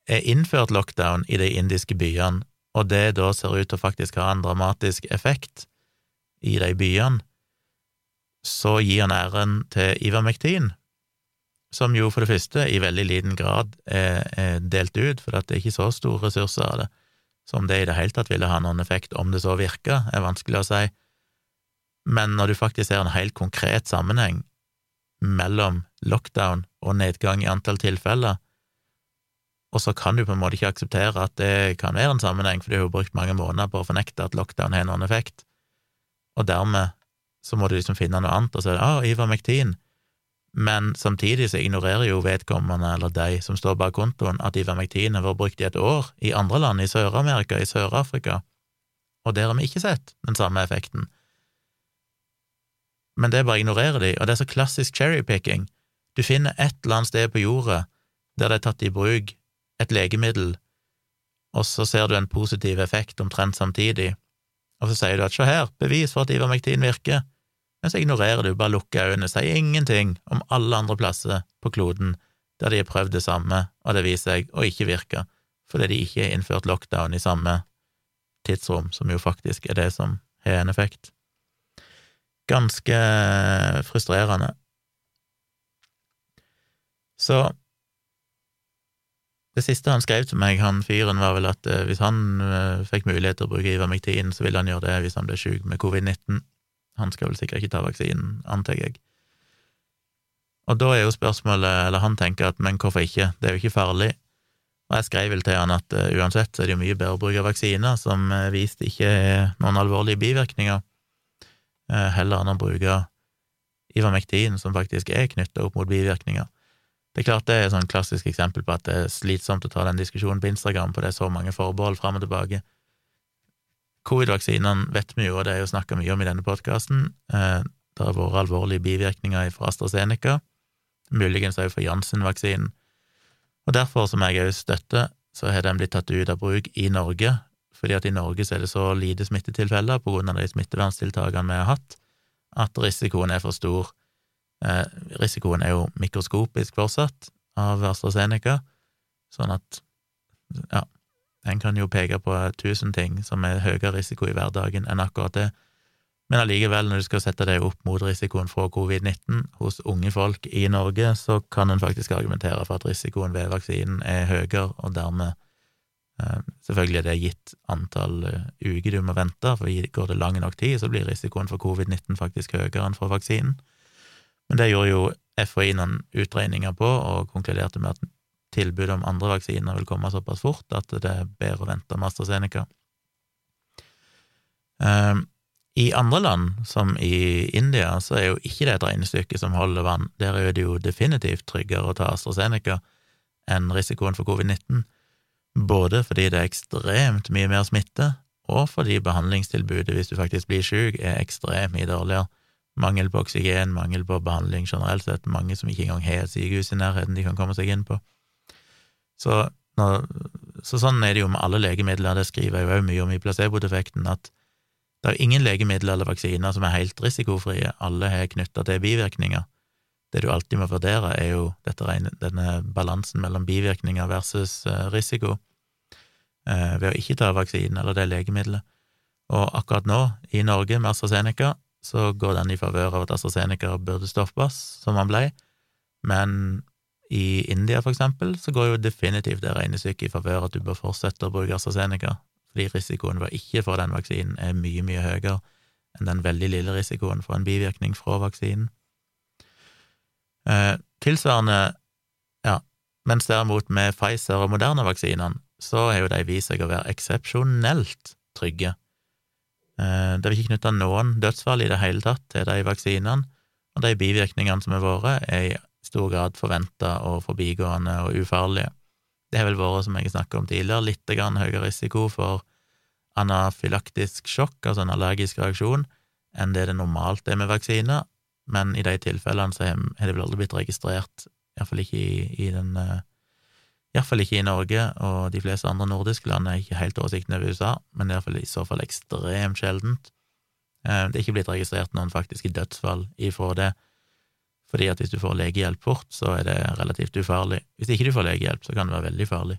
er innført lockdown i de indiske byene, og det da ser ut til å faktisk ha en dramatisk effekt i de byene, så gir han æren til Ivermektin, som jo for det første i veldig liten grad er, delt ut, for det er ikke så store ressurser av det, som det i det hele tatt ville ha noen effekt, om det så virka, er vanskelig å si. Men når du faktisk ser en helt konkret sammenheng mellom lockdown og nedgang i antall tilfeller, og så kan du på en måte ikke akseptere at det kan være en sammenheng, for du har jo brukt mange måneder på å fornekte at lockdown har noen effekt, og dermed så må du liksom finne noe annet, og så er det ah, Ivermektin, men samtidig så ignorerer jo vedkommende, eller de som står bak kontoen, at Ivermektin har vært brukt i et år i andre land, i Sør-Amerika, i Sør-Afrika, og der har vi ikke sett den samme effekten. Men det er bare å ignorere de, og det er så klassisk cherrypicking. Du finner et eller annet sted på jordet der det er tatt i bruk et legemiddel, og så ser du en positiv effekt omtrent samtidig, og så sier du at se her, bevis for at ivermektin virker, men så ignorerer du, bare lukker øynene, sier ingenting om alle andre plasser på kloden der de har prøvd det samme, og det viser seg å ikke virke, fordi de ikke har innført lockdown i samme tidsrom, som jo faktisk er det som har en effekt. Ganske frustrerende. Så det siste han skrev til meg, han fyren, var vel at eh, hvis han eh, fikk mulighet til å bruke Ivermectin, så ville han gjøre det hvis han ble sjuk med covid-19. Han skal vel sikkert ikke ta vaksinen, antar jeg. Og da er jo spørsmålet, eller han tenker at men hvorfor ikke, det er jo ikke farlig. Og jeg skrev vel til han at uh, uansett så er det jo mye bedre å bruke vaksiner som uh, vist ikke noen alvorlige bivirkninger, uh, heller enn å bruke Ivermectin, som faktisk er knytta opp mot bivirkninger. Det er klart det er et klassisk eksempel på at det er slitsomt å ta den diskusjonen på Instagram, for det er så mange forbehold fram og tilbake. Covid-vaksinene vet vi jo, og det er jo snakka mye om i denne podkasten. Eh, det har vært alvorlige bivirkninger fra AstraZeneca, muligens også for Janssen-vaksinen. Og derfor, som jeg òg støtter, så har den blitt tatt ut av bruk i Norge, fordi at i Norge så er det så lite smittetilfeller på grunn av de smitteverntiltakene vi har hatt, at risikoen er for stor Eh, risikoen er jo mikroskopisk fortsatt av AstraZeneca, sånn at ja, en kan jo peke på tusen ting som er høyere risiko i hverdagen enn akkurat det, men allikevel, når du skal sette deg opp mot risikoen fra covid-19 hos unge folk i Norge, så kan en faktisk argumentere for at risikoen ved vaksinen er høyere, og dermed eh, Selvfølgelig er det gitt antall uh, uker du må vente, for går det lang nok tid, så blir risikoen for covid-19 faktisk høyere enn for vaksinen. Men det gjorde jo FHI noen utregninger på, og konkluderte med at tilbudet om andre vaksiner vil komme såpass fort at det er bedre å vente med AstraZeneca. Um, I andre land, som i India, så er jo ikke det et regnestykke som holder vann. Der er det jo definitivt tryggere å ta AstraZeneca enn risikoen for covid-19. både fordi det er ekstremt mye mer smitte, og fordi behandlingstilbudet hvis du faktisk blir syk, er ekstremt mye dårligere. Mangel på oksygen, mangel på behandling generelt sett, mange som ikke engang har et sykehus i nærheten de kan komme seg inn på. Så, når, så sånn er det jo med alle legemidler, det skriver jeg jo òg mye om i placebo-defekten, at det er ingen legemidler eller vaksiner som er helt risikofrie, alle har knytta til bivirkninger. Det du alltid må vurdere, er jo dette, denne balansen mellom bivirkninger versus eh, risiko eh, ved å ikke ta vaksinen eller det legemiddelet. Og akkurat nå, i Norge med AstraZeneca, så går den i favør av at AstraZeneca burde stoppes, som han ble, men i India, for eksempel, så går jo definitivt det regnestykket i favør at du bør fortsette å bruke AstraZeneca, fordi risikoen ved ikke få den vaksinen er mye, mye høyere enn den veldig lille risikoen for en bivirkning fra vaksinen. Eh, tilsvarende, ja, mens derimot med Pfizer og Moderna-vaksinene, så har jo de vist seg å være eksepsjonelt trygge. Eh, det vil ikke knytta noen dødsfall i det hele tatt til de vaksinene, og de bivirkningene som har vært, er i stor grad forventa og forbigående og ufarlige. Det har vel vært, som jeg snakket om tidligere, litt høyere risiko for anafylaktisk sjokk, altså en allergisk reaksjon, enn det det normalt er med vaksiner, men i de tilfellene så har det vel aldri blitt registrert, iallfall ikke i, i den uh, Iallfall ikke i Norge, og de fleste andre nordiske land er ikke helt oversikten over USA, men det er i så fall ekstremt sjeldent. Uh, det er ikke blitt registrert noen faktiske dødsfall ifra det, fordi at hvis du får legehjelp fort, så er det relativt ufarlig. Hvis ikke du får legehjelp, så kan det være veldig farlig.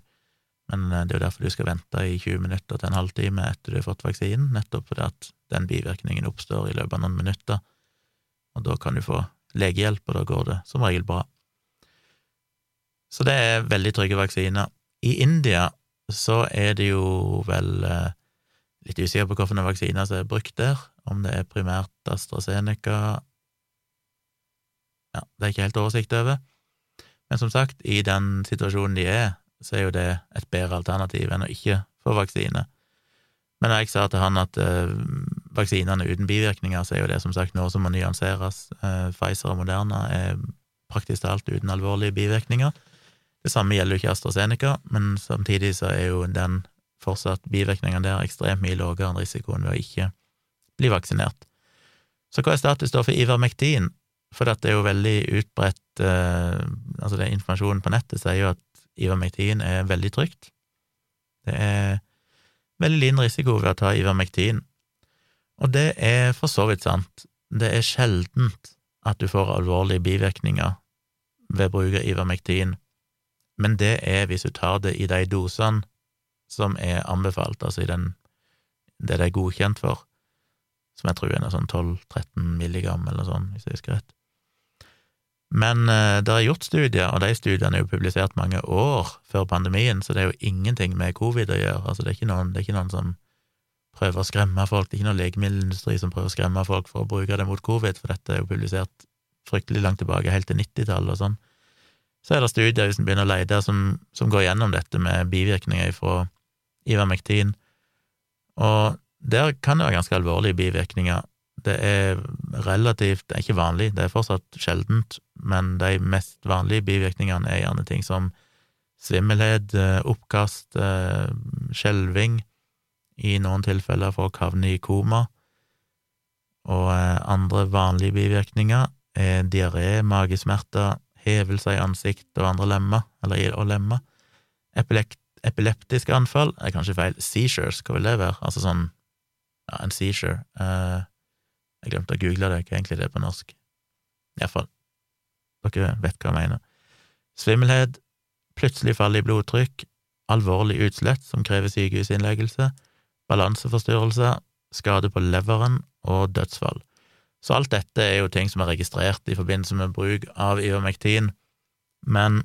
Men uh, det er jo derfor du skal vente i 20 minutter til en halvtime etter du har fått vaksinen, nettopp fordi at den bivirkningen oppstår i løpet av noen minutter og da kan du få legehjelp, og da går det som regel bra. Så det er veldig trygge vaksiner. I India så er det jo vel eh, litt usikker på hvilke vaksiner som er brukt der, om det er primært AstraZeneca Ja, det er ikke helt oversikt over. Men som sagt, i den situasjonen de er, så er jo det et bedre alternativ enn å ikke få vaksine. Men jeg sa til han at eh, vaksinene uten bivirkninger, så er jo det som sagt noe som må nyanseres. Eh, Pfizer og Moderna er praktisk talt uten alvorlige bivirkninger. Det samme gjelder jo ikke AstraZeneca, men samtidig så er jo den fortsatt bivirkningene der ekstremt mye lavere enn risikoen ved å ikke bli vaksinert. Så hva er status da for Ivermektin? For det er jo veldig utbredt eh, Altså, det informasjonen på nettet sier jo at Ivermektin er veldig trygt. Det er veldig liten risiko ved å ta Ivermektin. Og det er for så vidt sant. Det er sjeldent at du får alvorlige bivirkninger ved bruk av Ivermektin, men det er hvis du tar det i de dosene som er anbefalt, altså i den det det er godkjent for, som jeg tror er noe sånn 12-13 milligram eller sånt, hvis jeg husker rett. Men eh, det er gjort studier, og de studiene er jo publisert mange år før pandemien, så det er jo ingenting med covid å gjøre. Altså, det er ikke noen, er ikke noen som prøver å skremme folk, det er ikke noen legemiddelindustri som prøver å skremme folk for å bruke det mot covid, for dette er jo publisert fryktelig langt tilbake, helt til 90-tallet og sånn. Så er det studier, hvis en begynner å lete, som, som går gjennom dette med bivirkninger fra Ivermektin, og der kan det være ganske alvorlige bivirkninger. Det er relativt Det er ikke vanlig, det er fortsatt sjeldent, men de mest vanlige bivirkningene er gjerne ting som svimmelhet, eh, oppkast, eh, skjelving, i noen tilfeller folk havner i koma, og eh, andre vanlige bivirkninger er diaré, magesmerter, hevelse i ansikt og andre lemmer, eller og lemmer, epileptiske anfall, er kanskje feil, seizures, hva vil det være, altså sånn, ja, en seizure, Uh, jeg glemte å google det, hva egentlig det er på norsk. Iallfall, dere vet hva jeg mener. Svimmelhet, plutselig fall i blodtrykk, alvorlig utslett som krever sykehusinnleggelse, balanseforstyrrelser, skade på leveren og dødsfall. Så alt dette er jo ting som er registrert i forbindelse med bruk av ivermektin, men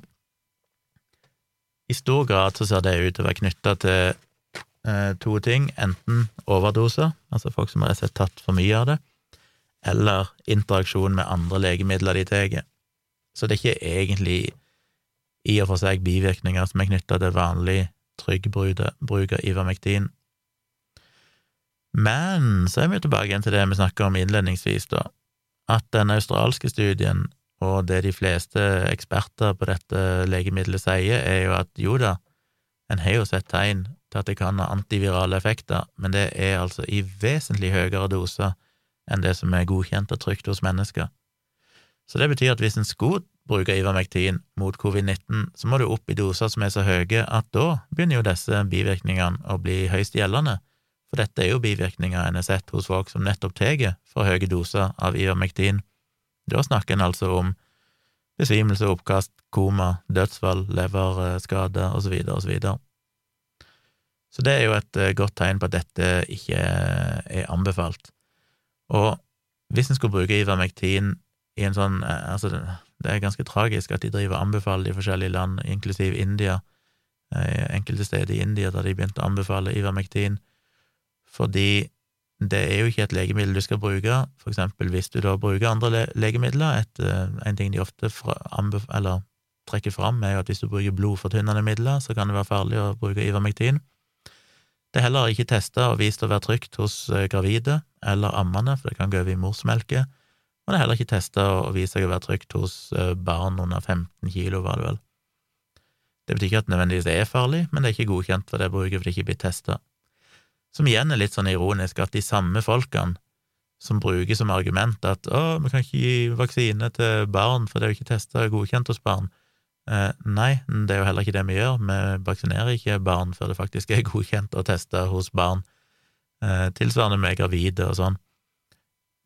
i stor grad så ser det ut til å være knytta til eh, to ting, enten overdose, altså folk som har sett tatt for mye av det, eller interaksjon med andre legemidler de tar. Så det er ikke egentlig i og for seg bivirkninger som er knytta til vanlig trygg bruk av Ivermektin. Men så er vi tilbake igjen til det vi snakka om innledningsvis, da, at den australske studien og det de fleste eksperter på dette legemiddelet sier, er jo at jo da, En har jo sett tegn til at det kan ha antivirale effekter, men det er altså i vesentlig høyere doser enn det som er godkjent og trygt hos mennesker. Så det betyr at hvis en skulle bruke Ivermektin mot covid-19, så må du opp i doser som er så høye at da begynner jo disse bivirkningene å bli høyst gjeldende, for dette er jo bivirkninger en har sett hos folk som nettopp tar for høye doser av Ivermektin. Da snakker en altså om besvimelse, oppkast, koma, dødsfall, leverskade osv., osv. Så så det er jo et eh, godt tegn på at dette ikke er anbefalt. Og hvis en skulle bruke Ivermektin i en sånn eh, Altså, det er ganske tragisk at de driver og anbefaler i forskjellige land, inklusiv India, eh, enkelte steder i India der de begynte å anbefale Ivermektin, fordi det er jo ikke et legemiddel du skal bruke, for eksempel hvis du da bruker andre le legemidler. Et, uh, en ting de ofte eller trekker fram, er jo at hvis du bruker blodfortynnende midler, så kan det være farlig å bruke Ivermektin. Det er heller ikke testa og vist å være trygt hos uh, gravide eller ammende, for det kan gå over i morsmelke. Og det er heller ikke testa og vist seg å være trygt hos uh, barn under 15 kilo, var det vel. Det betyr ikke at det nødvendigvis er farlig, men det er ikke godkjent for det bruket, for det ikke blir testa. Som igjen er litt sånn ironisk, at de samme folkene som bruker som argument at å, vi kan ikke gi vaksine til barn, for det er jo ikke testa og godkjent hos barn. Eh, nei, det er jo heller ikke det vi gjør, vi vaksinerer ikke barn før det faktisk er godkjent og testa hos barn. Eh, tilsvarende med gravide og sånn.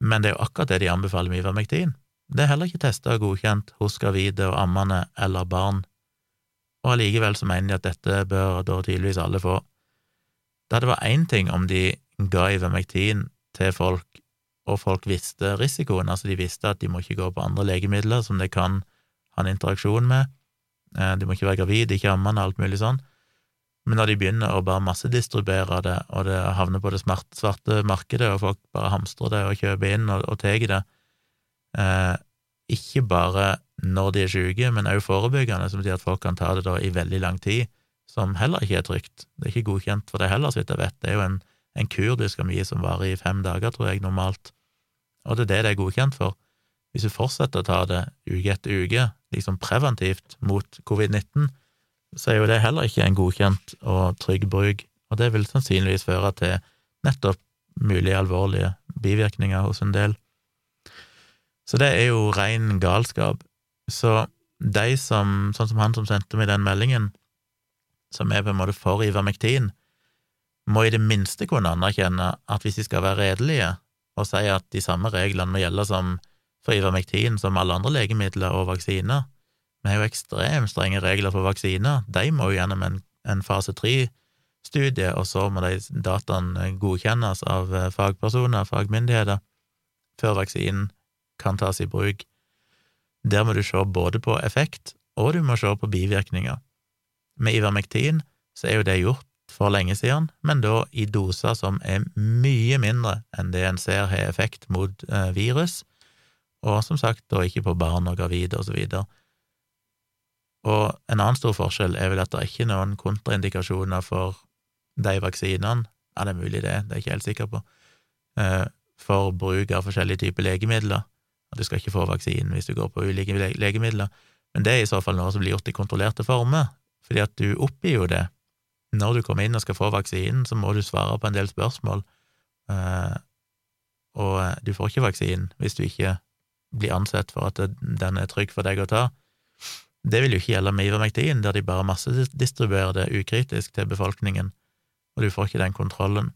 Men det er jo akkurat det de anbefaler med Ivermektin. Det er heller ikke testa og godkjent hos gravide og ammende eller barn, og allikevel så mener de at dette bør da tydeligvis alle få. Det var én ting om de ga Ivermektin til folk, og folk visste risikoen, altså de visste at de må ikke gå på andre legemidler som de kan ha en interaksjon med, eh, de må ikke være gravide, ikke ammende, alt mulig sånn, men når de begynner å bare massedistribuere det, og det havner på det svarte markedet, og folk bare hamstrer det og kjøper inn og, og tar det, eh, ikke bare når de er syke, men også forebyggende, som betyr at folk kan ta det da i veldig lang tid, som heller ikke er trygt. Det er ikke godkjent for det heller, så vidt jeg vet. Det er jo en, en skal gi som varer i fem dager, tror jeg, normalt, og det er det det er godkjent for. Hvis du fortsetter å ta det uke etter uke, liksom preventivt mot covid-19, så er jo det heller ikke en godkjent og trygg bruk, og det vil sannsynligvis føre til nettopp mulige alvorlige bivirkninger hos en del. Så det er jo ren galskap. Så de som, sånn som han som sendte meg den meldingen, som er på en måte for Ivermektin, må i det minste kunne anerkjenne at hvis de skal være redelige og si at de samme reglene må gjelde som for Ivermektin som alle andre legemidler og vaksiner Vi har jo ekstremt strenge regler for vaksiner, de må jo gjennom en, en fase tre-studie, og så må de dataene godkjennes av eh, fagpersoner, fagmyndigheter, før vaksinen kan tas i bruk. Der må du se både på effekt, og du må se på bivirkninger. Med Ivermektin så er jo det gjort for lenge siden, men da i doser som er mye mindre enn det en ser har effekt mot eh, virus, og som sagt da ikke på barn og gravide og så videre. Og en annen stor forskjell er vel at det er ikke noen kontraindikasjoner for de vaksinene, ja, det er mulig det, det er jeg ikke helt sikker på, eh, for bruk av forskjellige typer legemidler, og du skal ikke få vaksinen hvis du går på ulike legemidler, men det er i så fall noe som blir gjort i kontrollerte former, fordi at du oppgir jo det. Når du kommer inn og skal få vaksinen, så må du svare på en del spørsmål, eh, og eh, du får ikke vaksinen hvis du ikke blir ansett for at den er trygg for deg å ta. Det vil jo ikke gjelde med Ivermektin, der de bare massedistribuerer det ukritisk til befolkningen, og du får ikke den kontrollen.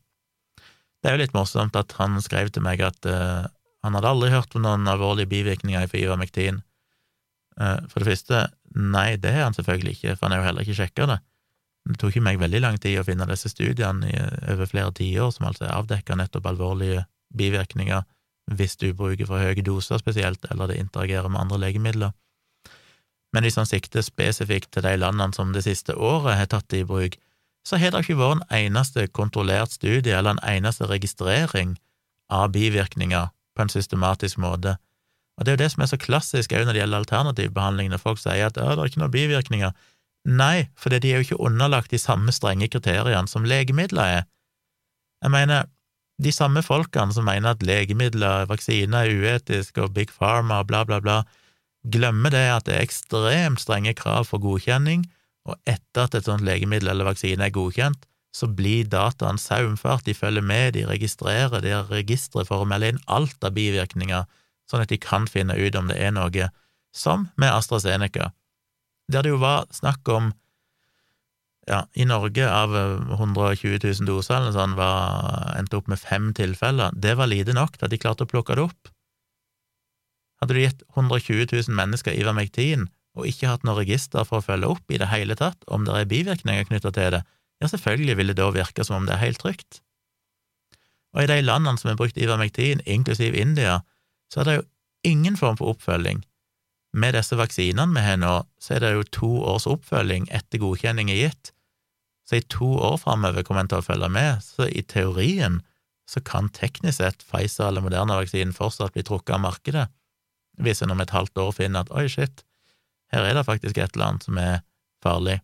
Det er jo litt morsomt at han skrev til meg at uh, han hadde aldri hørt om noen alvorlige bivirkninger for Ivermektin. Uh, for det første, Nei, det har han selvfølgelig ikke, for han har jo heller ikke sjekka det. Det tok ikke meg veldig lang tid å finne disse studiene i, over flere tiår, som altså avdekka nettopp alvorlige bivirkninger hvis du bruker for høye doser spesielt, eller det interagerer med andre legemidler. Men hvis han sikter spesifikt til de landene som det siste året har tatt det i bruk, så har det ikke vært en eneste kontrollert studie eller en eneste registrering av bivirkninger på en systematisk måte og det er jo det som er så klassisk òg når det gjelder alternativbehandling, når folk sier at det er ikke noen bivirkninger. Nei, for de er jo ikke underlagt de samme strenge kriteriene som legemidler er. Jeg mener, de samme folkene som mener at legemidler, vaksiner er uetisk og Big Pharma og bla, bla, bla, glemmer det at det er ekstremt strenge krav for godkjenning, og etter at et sånt legemiddel eller vaksine er godkjent, så blir dataen saumfart, de følger med, de registrerer, de har registre for å melde inn alt av bivirkninger, sånn at de kan finne ut om det er noe, som med AstraZeneca, der det jo var snakk om ja, i Norge av 120 000 doser eller sånn, var, endte opp med fem tilfeller. Det var lite nok til at de klarte å plukke det opp. Hadde du gitt 120 000 mennesker Ivermectin og ikke hatt noe register for å følge opp i det hele tatt om det er bivirkninger knytta til det, ja, selvfølgelig vil det da virke som om det er helt trygt. Og i de landene som har brukt Ivermectin, inklusiv India, så er det jo ingen form for oppfølging. Med disse vaksinene vi har nå, så er det jo to års oppfølging etter godkjenning er gitt, så i to år framover kommer en til å følge med, så i teorien så kan teknisk sett Pfizer eller Moderna-vaksinen fortsatt bli trukket av markedet, hvis en om et halvt år finner at oi, shit, her er det faktisk et eller annet som er farlig.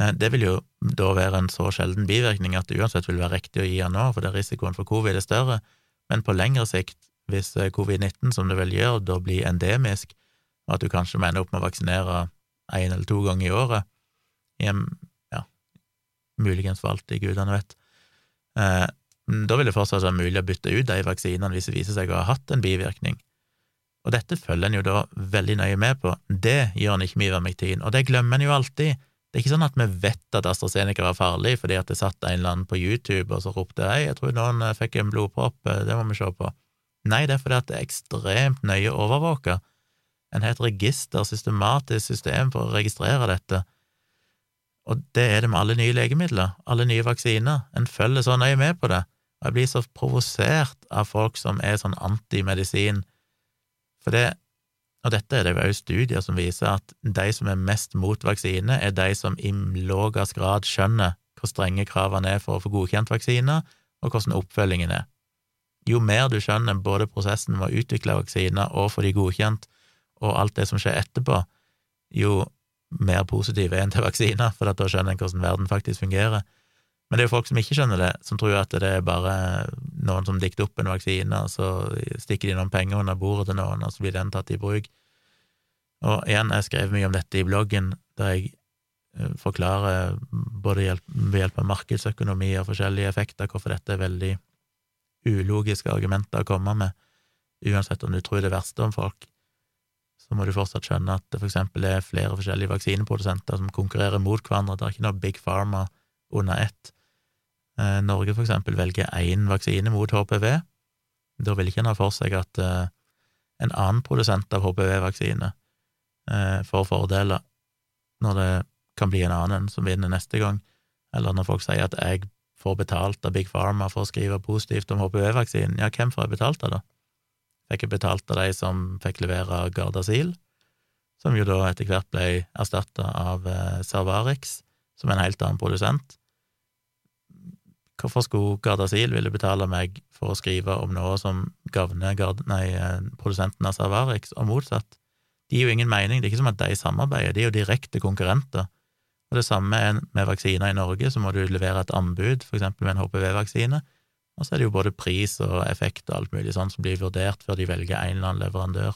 Eh, det vil jo da være en så sjelden bivirkning at det uansett vil være riktig å gi den nå, for det risikoen for covid er større, men på lengre sikt, hvis eh, covid-19, som det vel gjør, da blir endemisk, og at du kanskje må ende opp med å vaksinere én eller to ganger i året, i en muligens for alltid, gudene vet. Eh, da vil det fortsatt være mulig å bytte ut de vaksinene hvis det viser seg å ha hatt en bivirkning. Og dette følger en jo da veldig nøye med på. Det gjør en ikke med ivermektin, og det glemmer en jo alltid. Det er ikke sånn at vi vet at AstraZeneca var farlig fordi at det satt en eller annen på YouTube og så ropte hei, jeg tror noen eh, fikk en blodpropp, eh, det må vi se på. Nei, det er fordi at det er ekstremt nøye overvåka. En har et register, systematisk system for å registrere dette, og det er det med alle nye legemidler, alle nye vaksiner. En følger så nøye med på det, og jeg blir så provosert av folk som er sånn antimedisin, for det, og dette er det jo også studier som viser at de som er mest mot vaksine, er de som i lavest grad skjønner hvor strenge kravene er for å få godkjent vaksiner, og hvordan oppfølgingen er. Jo mer du skjønner både prosessen med å utvikle vaksiner og få de godkjent, og alt det som skjer etterpå, jo mer positiv er en til vaksiner, for da skjønner en hvordan verden faktisk fungerer. Men det er jo folk som ikke skjønner det, som tror at det er bare noen som dikter opp en vaksine, og så stikker de noen penger under bordet til noen, og så blir den tatt i bruk. Og igjen, jeg skrev mye om dette i bloggen, der jeg eh, forklarer både ved hjelp av markedsøkonomi og forskjellige effekter hvorfor dette er veldig ulogiske argumenter å komme med, uansett om du tror det verste om folk så må du fortsatt skjønne at det for eksempel er flere forskjellige vaksineprodusenter som konkurrerer mot hverandre, det er ikke noe big pharma under ett. Eh, Norge for eksempel velger én vaksine mot HPV. Da vil ikke en ha for seg at eh, en annen produsent av HPV-vaksine eh, får fordeler når det kan bli en annen som vinner neste gang, eller når folk sier at jeg får betalt av Big Pharma for å skrive positivt om HPV-vaksinen, ja, hvem får jeg betalt av, da? fikk jeg betalt av de som fikk levere Gardasil, som jo da etter hvert ble erstatta av Cervarix, som er en helt annen produsent. Hvorfor skulle Gardasil ville betale meg for å skrive om noe som gagner eh, produsenten av Cervarix, og motsatt? De gir jo ingen mening, det er ikke som at de samarbeider, de er jo direkte konkurrenter. Og det samme er med vaksiner i Norge, så må du levere et anbud, for eksempel med en HPV-vaksine, og så er det jo både pris og effekt og alt mulig sånn som blir vurdert før de velger en eller annen leverandør.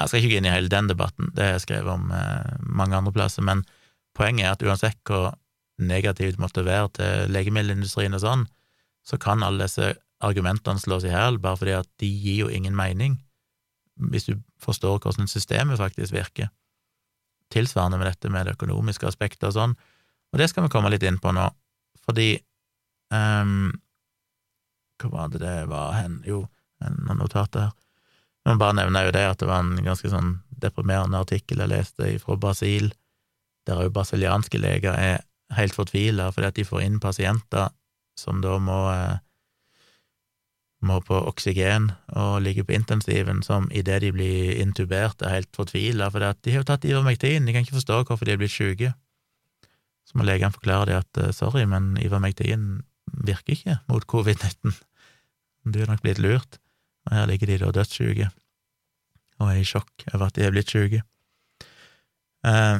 Jeg skal ikke gå inn i hele den debatten, det har jeg skrevet om eh, mange andre plasser, men poenget er at uansett hvor negativt det måtte være til legemiddelindustrien og sånn, så kan alle disse argumentene slås i hæl bare fordi at de gir jo ingen mening, hvis du forstår hvordan systemet faktisk virker. Tilsvarende med dette med det økonomiske aspektet og sånn, og det skal vi komme litt inn på nå, fordi um, hva var det det var hen? Jo, noen notater her. Men bare nevner jo det at det var en ganske sånn deprimerende artikkel jeg leste fra Brasil, der òg brasilianske leger er helt fortvila fordi at de får inn pasienter som da må eh, må på oksygen og ligge på intensiven, som idet de blir intubert, er helt fortvila, for de har jo tatt Ivermectin, de kan ikke forstå hvorfor de er blitt syke. Så må legene forklare dem at eh, sorry, men Ivermectin virker ikke mot covid-19. Du er nok blitt lurt, og her ligger de da dødssyke og er i sjokk over at de er blitt syke. Eh,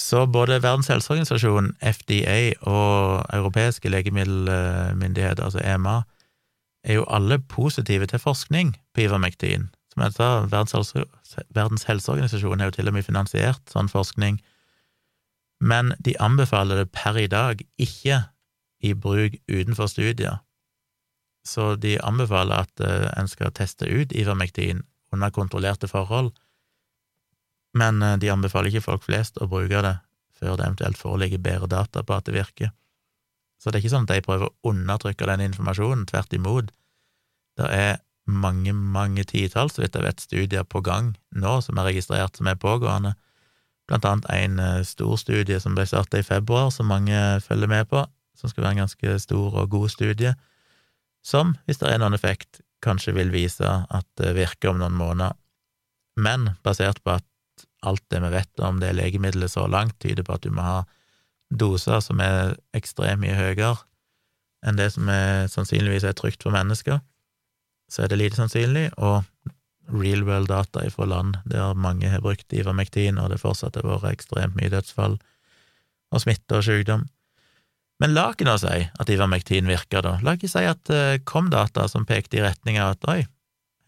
så både Verdens helseorganisasjon, FDA, og europeiske legemiddelmyndigheter, altså EMA, er jo alle positive til forskning på ivermektin. Som jeg sa, Verdens, helseorganisasjon har jo til og med finansiert sånn forskning men de anbefaler det per i dag ikke i bruk utenfor studier. Så de anbefaler at uh, en skal teste ut Ivermektin under kontrollerte forhold, men uh, de anbefaler ikke folk flest å bruke det før det eventuelt foreligger bedre data på at det virker. Så det er ikke sånn at de prøver å undertrykke den informasjonen, tvert imot. Det er mange, mange titalls, så vidt jeg vet, studier på gang nå som er registrert som er pågående, blant annet en uh, stor studie som ble startet i februar, som mange følger med på, som skal være en ganske stor og god studie, som, hvis det er noen effekt, kanskje vil vise at det virker om noen måneder. Men basert på at alt det vi vet om det legemiddelet så langt, tyder på at du må ha doser som er ekstremt mye høyere enn det som er, sannsynligvis er trygt for mennesker, så er det lite sannsynlig, og real world data fra land der mange har brukt Ivermektin, og det fortsatt har vært ekstremt mye dødsfall og smitte og sykdom. Men la ikke nå si at Ivermektin virker, da. La ikke si at det eh, kom data som pekte i retning av at oi,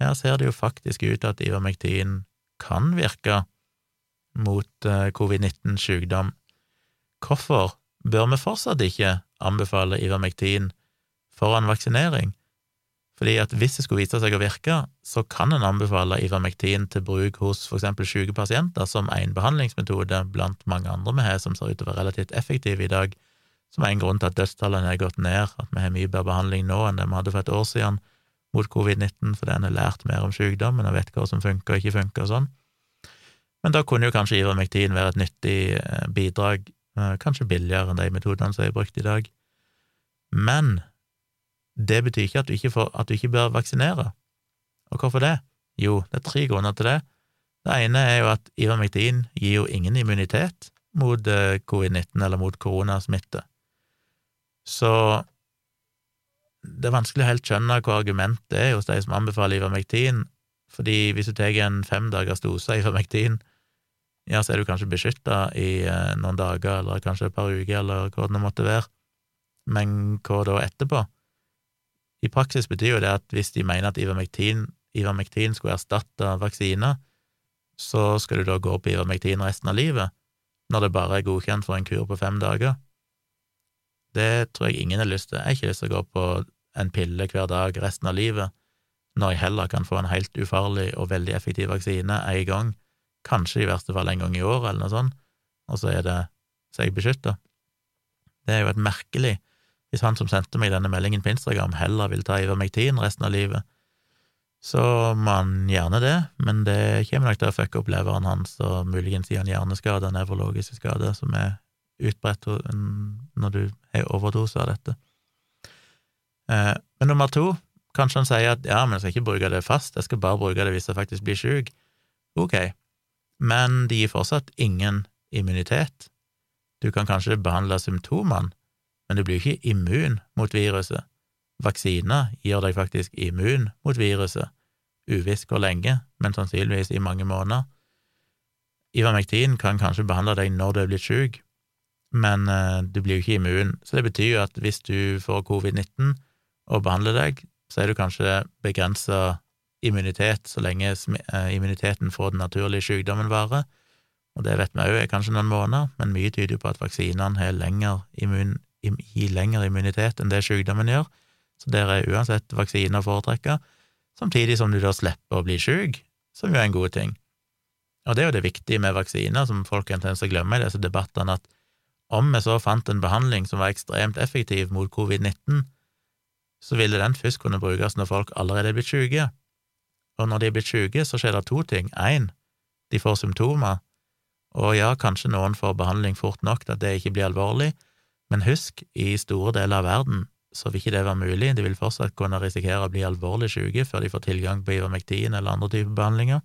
her ser det jo faktisk ut at Ivermektin kan virke mot eh, covid-19-sykdom. Hvorfor bør vi fortsatt ikke anbefale Ivermektin foran vaksinering? Fordi at hvis det skulle vise seg å virke, så kan en anbefale Ivermektin til bruk hos eksempel syke pasienter som en behandlingsmetode blant mange andre vi har som ser ut til å være relativt effektive i dag, som er en grunn til at dødstallene har gått ned, at vi har mye bedre behandling nå enn det vi hadde for et år siden mot covid-19, fordi en har lært mer om sykdommen og vet hva som funker og ikke funker og sånn. Men da kunne jo kanskje Ivermektin være et nyttig eh, bidrag, kanskje billigere enn de metodene som er brukt i dag. Men det betyr ikke at du ikke, får, at du ikke bør vaksinere. Og hvorfor det? Jo, det er tre grunner til det. Det ene er jo at ivermektin gir jo ingen immunitet mot eh, covid-19 eller mot koronasmitte. Så det er vanskelig å helt skjønne hva argumentet er hos de som anbefaler ivermektin, fordi hvis du tar en femdagers dose Ivermectin, ja, så er du kanskje beskytta i eh, noen dager, eller kanskje et par uker, eller hva det måtte være, men hva da etterpå? I praksis betyr jo det at hvis de mener at ivermektin, ivermektin skulle erstatte vaksiner, så skal du da gå på ivermektin resten av livet, når det bare er godkjent for en kur på fem dager. Det tror jeg ingen har lyst til. Jeg har ikke lyst til å gå på en pille hver dag resten av livet, når jeg heller kan få en helt ufarlig og veldig effektiv vaksine en gang, kanskje i verste fall en gang i året eller noe sånt, og så er det så er beskytta. Det er jo et merkelig hvis han som sendte meg denne meldingen på Instagram, heller vil ta Ivermectin resten av livet, så må han gjerne det, men det kommer nok til å fucke opp leveren hans og muligens gi han hjerneskade og nevrologiske skader som er utbredt når du har overdose av dette. Eh, men nummer to, kanskje han sier at ja, men jeg skal ikke bruke det fast, jeg skal bare bruke det hvis jeg faktisk blir syk. Ok, men det gir fortsatt ingen immunitet. Du kan kanskje behandle symptomene, men du blir ikke immun mot viruset. Vaksiner gir deg faktisk immun mot viruset, uvisst hvor lenge, men sannsynligvis i mange måneder. Ivermektin kan kanskje behandle deg når du er blitt syk, men uh, du blir jo ikke immun, så det betyr jo at hvis du får covid-19 og behandler deg, så er du kanskje begrensa immunitet så lenge uh, immuniteten får den naturlige sykdommen varer, og det vet vi òg er kanskje noen måneder, men mye tyder jo på at vaksinene har lengre immunitet enn det sykdommen gjør, så der er uansett vaksine å foretrekke, samtidig som du da slipper å bli syk, som jo er en god ting. Og det er jo det viktige med vaksiner, som folk kan tendens til å glemme i disse debattene, at om vi så fant en behandling som var ekstremt effektiv mot covid-19, så ville den først kunne brukes når folk allerede er blitt syke. Og når de er blitt syke, så skjer det to ting. Én, de får symptomer, og ja, kanskje noen får behandling fort nok til at det ikke blir alvorlig, men husk, i store deler av verden så vil ikke det være mulig, de vil fortsatt kunne risikere å bli alvorlig syke før de får tilgang på ivermektin eller andre typer behandlinger.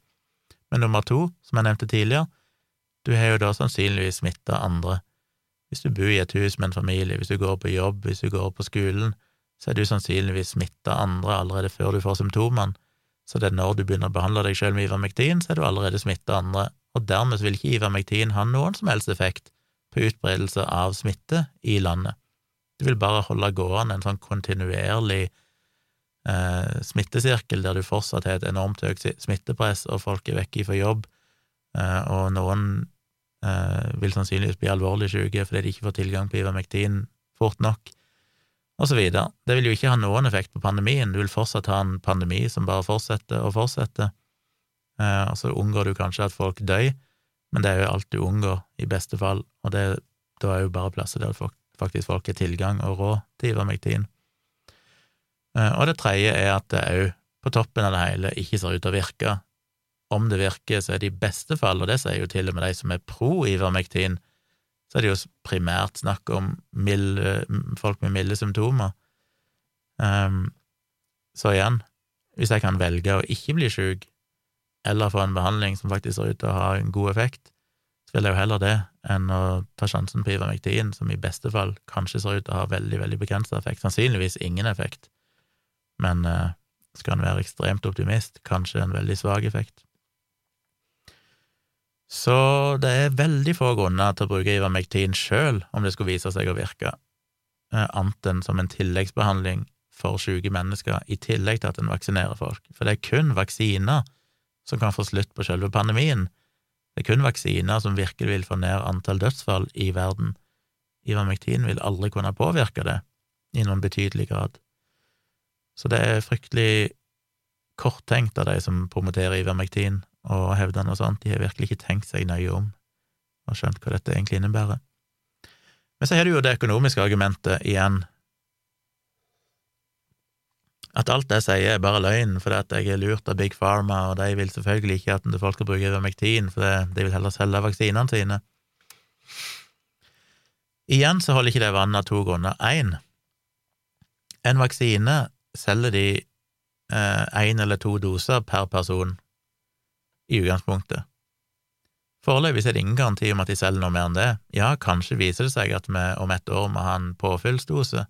Men nummer to, som jeg nevnte tidligere, du har jo da sannsynligvis smitta andre. Hvis du bor i et hus med en familie, hvis du går på jobb, hvis du går på skolen, så er du sannsynligvis smitta andre allerede før du får symptomene, så det er når du begynner å behandle deg selv med ivermektin, så er du allerede smitta andre, og dermed vil ikke ivermektin ha noen som helst effekt på utbredelse av smitte i landet. Det vil bare holde gående en sånn kontinuerlig eh, smittesirkel der du fortsatt har et enormt høyt smittepress, og folk er vekke fra jobb, eh, og noen eh, vil sannsynligvis bli alvorlig syke fordi de ikke får tilgang på Ivermektin fort nok, videre. Det vil jo ikke ha noen effekt på pandemien, du vil fortsatt ha en pandemi som bare fortsetter og fortsetter, eh, og så unngår du kanskje at folk dør, men det er jo alt du unngår, i beste fall, og det, da er jo bare plasser der folk, faktisk folk har tilgang og råd til Ivermektin. Eh, og det tredje er at det òg, på toppen av det hele, ikke ser ut til å virke. Om det virker, så er det i beste fall, og det sier jo til og med de som er pro Ivermektin, så er det jo primært snakk om milde, folk med milde symptomer. Um, så igjen, hvis jeg kan velge å ikke bli sjuk, eller få en behandling som faktisk ser ut til å ha en god effekt, så vil jeg jo heller det enn å ta sjansen på Ivermektin, som i beste fall kanskje ser ut til å ha veldig, veldig begrensa effekt. Sannsynligvis ingen effekt, men uh, skal en være ekstremt optimist, kanskje en veldig svak effekt. Så det er veldig få grunner til å bruke Ivermektin sjøl om det skulle vise seg å virke, uh, annet enn som en tilleggsbehandling for syke mennesker, i tillegg til at en vaksinerer folk. For det er kun vaksiner som kan få slutt på selve pandemien. Det er kun vaksiner som virkelig vil få ned antall dødsfall i verden. Ivermektin vil aldri kunne påvirke det i noen betydelig grad. Så det er fryktelig korttenkt av de som promoterer Ivermektin og hevder noe sånt. De har virkelig ikke tenkt seg nøye om og skjønt hva dette egentlig innebærer. Men så har du jo det økonomiske argumentet igjen, at alt jeg sier er bare løgn fordi at jeg er lurt av Big Pharma, og de vil selvfølgelig ikke at folk skal bruke Ivermektin, for de vil heller selge vaksinene sine. Igjen så holder ikke det vann av to grunner. Én, en vaksine selger de én eh, eller to doser per person, i utgangspunktet. Foreløpig er det ingen garanti om at de selger noe mer enn det. Ja, kanskje viser det seg at vi om et år må ha en påfyllsdose,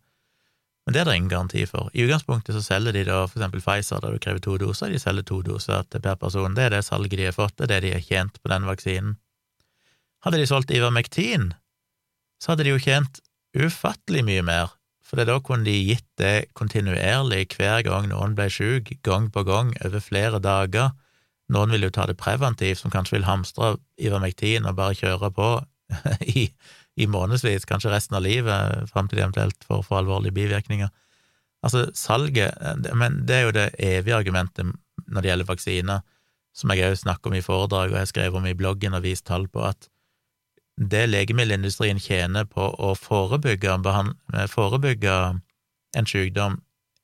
men det er det ingen garanti for. I utgangspunktet så selger de da for eksempel Pfizer, der du krever to doser, de selger to doser til per person. Det er det salget de har fått, det er det de har tjent på den vaksinen. Hadde de solgt Ivermektin, så hadde de jo tjent ufattelig mye mer, for da kunne de gitt det kontinuerlig hver gang noen ble syk, gang på gang, over flere dager. Noen vil jo ta det preventivt, som kanskje vil hamstre Ivermektin og bare kjøre på *laughs* i i månedsvis, kanskje resten av livet, fram til de eventuelt får, for alvorlige bivirkninger. Altså, salget Men det er jo det evige argumentet når det gjelder vaksiner, som jeg òg snakker om i foredrag og jeg skrev om i bloggen og vist tall på, at det legemiddelindustrien tjener på å forebygge, forebygge en sykdom,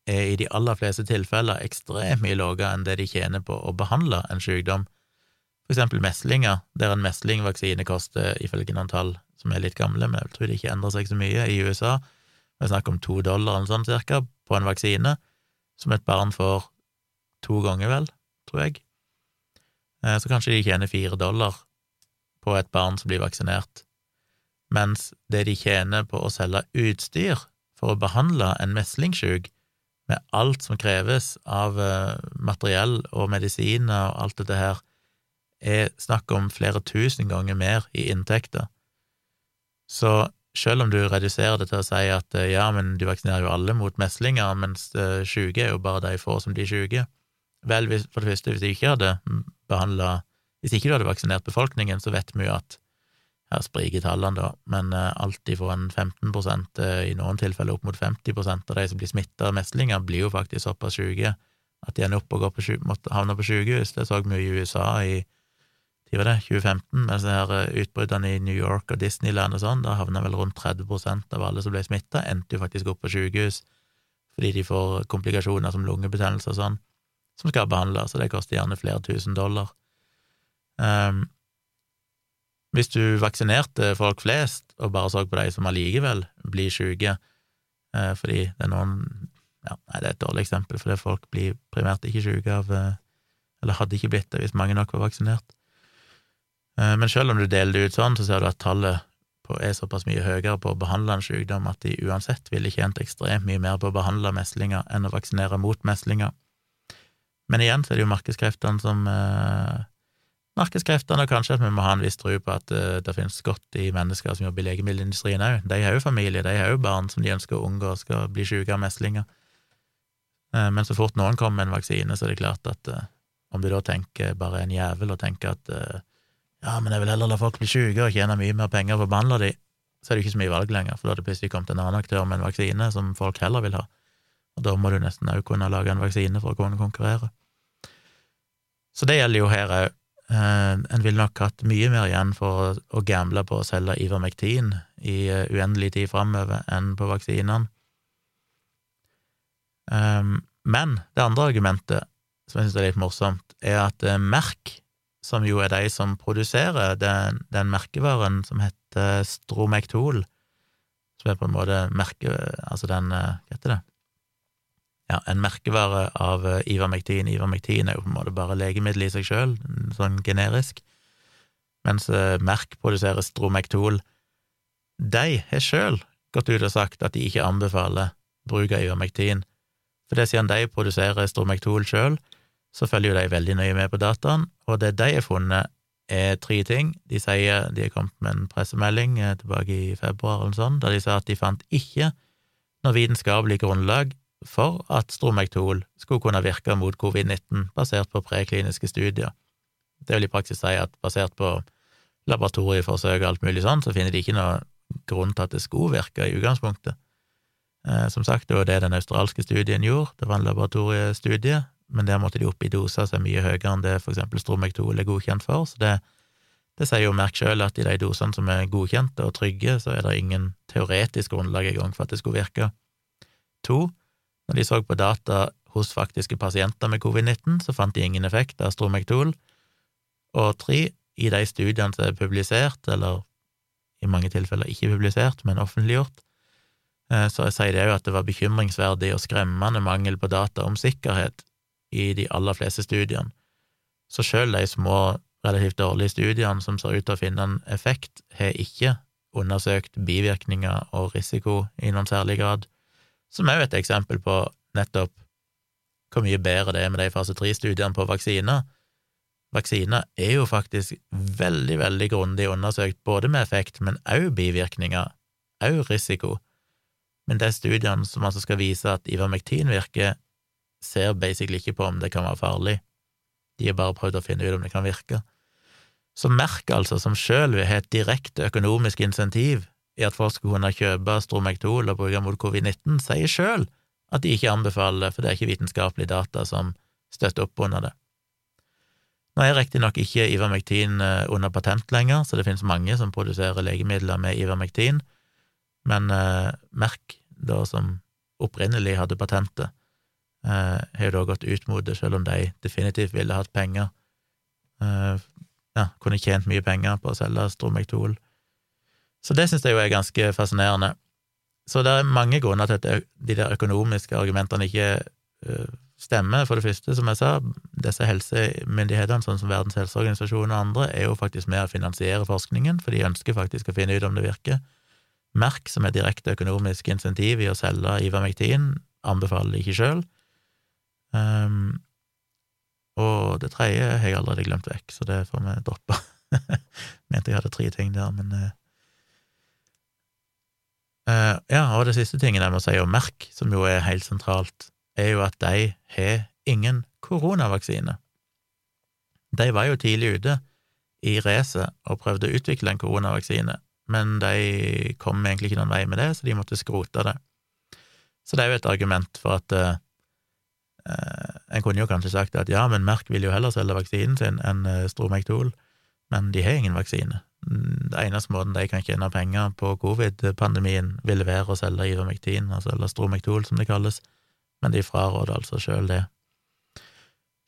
er i de aller fleste tilfeller ekstremt mye lavere enn det de tjener på å behandle en sykdom. For eksempel meslinger, der en meslingvaksine koster, ifølge noen tall, som er litt gamle, men jeg tror det ikke endrer seg så mye i USA. Vi snakker om to dollar eller sånn cirka på en vaksine, som et barn får to ganger, vel, tror jeg. Eh, så kanskje de tjener fire dollar på et barn som blir vaksinert, mens det de tjener på å selge utstyr for å behandle en meslingssyk, med alt som kreves av eh, materiell og medisiner og alt dette her, er snakk om flere tusen ganger mer i inntekter. Så selv om du reduserer det til å si at eh, ja, men du vaksinerer jo alle mot meslinger, mens uh, syke er jo bare de få som blir syke Vel, for det første, hvis ikke hadde behandla Hvis ikke du hadde vaksinert befolkningen, så vet vi jo at her spriker tallene, da, men uh, alt ifra en 15 uh, i noen tilfeller opp mot 50% av de som blir smitta av meslinger, blir jo faktisk såpass syke at de ender opp og måtte havne på sykehus. Det så vi i USA i det, 2015, mens eh, utbruddene i New York og Disneyland og sånn, da havna vel rundt 30 av alle som ble smitta, endte jo faktisk opp på sykehus fordi de får komplikasjoner som lungebetennelse og sånn, som skal behandles, så det koster gjerne flere tusen dollar. Um, hvis du vaksinerte folk flest og bare så på de som allikevel blir syke, uh, fordi det er noen ja, Nei, det er et dårlig eksempel, fordi folk blir primært ikke syke av uh, Eller hadde ikke blitt det hvis mange nok var vaksinert. Eh, men selv om du deler det ut sånn, så ser du at tallet er såpass mye høyere på å behandle en sykdom at de uansett ville tjent ekstremt mye mer på å behandle meslinger enn å vaksinere mot meslinger. Men igjen så er det jo markedskreftene som eh, Markedskreftene, og kanskje at vi må ha en viss tro på at uh, det finnes godt i mennesker som jobber i legemiddelindustrien òg. De har jo familie, de har jo barn som de ønsker å unngå skal bli syke av meslinger. Uh, men så fort noen kommer med en vaksine, så er det klart at uh, om du da tenker bare en jævel og tenker at ja, men jeg vil heller la folk bli syke og tjene mye mer penger på å behandle de, så er det ikke så mye valg lenger, for da hadde det plutselig kommet en annen aktør med en vaksine som folk heller vil ha, og da må du nesten òg kunne lage en vaksine for å kunne konkurrere. Så det gjelder jo her òg. Eh, en ville nok hatt mye mer igjen for å gamble på å selge Ivermectin i eh, uendelig tid framover enn på vaksinene. Um, men det andre argumentet, som jeg synes er litt morsomt, er at Merk, som jo er de som produserer den, den merkevaren som heter Stromectol, som er på en måte merke... Altså den Hva heter det? Ja, en merkevare av Ivermektin. Ivermectin. Ivermectin er jo på en måte bare legemiddel i seg sjøl, sånn generisk, mens Merk produserer Stromectol. De har sjøl gått ut og sagt at de ikke anbefaler bruk av Ivermectin for det siden de produserer Stromectol sjøl, så følger jo de veldig nøye med på dataen, og det de har funnet, er tre ting. De sier de har kommet med en pressemelding eh, tilbake i februar eller sånn, der de sa at de fant ikke noe vitenskapelig grunnlag for at Stromektol skulle kunne virke mot covid-19 basert på prekliniske studier. Det vil i praksis si at basert på laboratorieforsøk og alt mulig sånn, så finner de ikke noe grunn til at det skulle virke i utgangspunktet. Eh, som sagt, det var det den australske studien gjorde, det var en laboratoriestudie, men der måtte de opp i doser som er mye høyere enn det for eksempel Stromektol er godkjent for, så det, det sier jo Merk sjøl at i de dosene som er godkjente og trygge, så er det ingen teoretisk grunnlag engang for at det skulle virke. To, når de så på data hos faktiske pasienter med covid-19, så fant de ingen effekt av stromektol. Og tre, i de studiene som er publisert, eller i mange tilfeller ikke publisert, men offentliggjort, Eh, så jeg sier det jo at det var bekymringsverdig og skremmende mangel på data om sikkerhet i de aller fleste studiene. Så selv de små, relativt dårlige studiene som ser ut til å finne en effekt, har ikke undersøkt bivirkninger og risiko i noen særlig grad, som er jo et eksempel på nettopp hvor mye bedre det er med de fase tre-studiene på vaksiner. Vaksiner er jo faktisk veldig, veldig grundig undersøkt, både med effekt, men òg bivirkninger, òg risiko. Men de studiene som altså skal vise at ivermektin virker, ser basically ikke på om det kan være farlig. De har bare prøvd å finne ut om det kan virke. Så Merk, altså, som sjøl har et direkte økonomisk insentiv i at folk skal kunne kjøpe stromektol og bruke mot covid-19, sier sjøl at de ikke anbefaler det, for det er ikke vitenskapelige data som støtter opp under det. Nå er riktignok ikke Ivermectin eh, under patent lenger, så det finnes mange som produserer legemidler med Ivermektin, men eh, Merk, da som opprinnelig hadde patentet, eh, har jo da gått ut mot det, selv om de definitivt ville hatt penger. Eh, ja, kunne tjent mye penger på å selge Stromectol. Så det syns jeg jo er ganske fascinerende. Så det er mange grunner til at de der økonomiske argumentene ikke stemmer. For det første, som jeg sa, disse helsemyndighetene, sånn som Verdens helseorganisasjon og andre, er jo faktisk med å finansiere forskningen, for de ønsker faktisk å finne ut om det virker. Merk, som er direkte økonomisk insentiv i å selge Ivermectin, anbefaler ikke sjøl. Um, ehm, og det tredje har jeg allerede glemt vekk, så det får vi droppe. *laughs* Mente jeg hadde tre ting der, men uh, Ja, og det siste tingen jeg må si om Merk, som jo er helt sentralt, er jo at de har ingen koronavaksine. De var jo tidlig ute i racet og prøvde å utvikle en koronavaksine, men de kom egentlig ikke noen vei med det, så de måtte skrote det. Så det er jo et argument for at uh, En kunne jo kanskje sagt at ja, men Merck vil jo heller selge vaksinen sin enn Stromektol, men de har ingen vaksine. Det eneste måten de kan tjene penger på covid-pandemien, ville være å selge Ivermectin, altså eller Stromectol, som det kalles, men de fraråder altså sjøl det.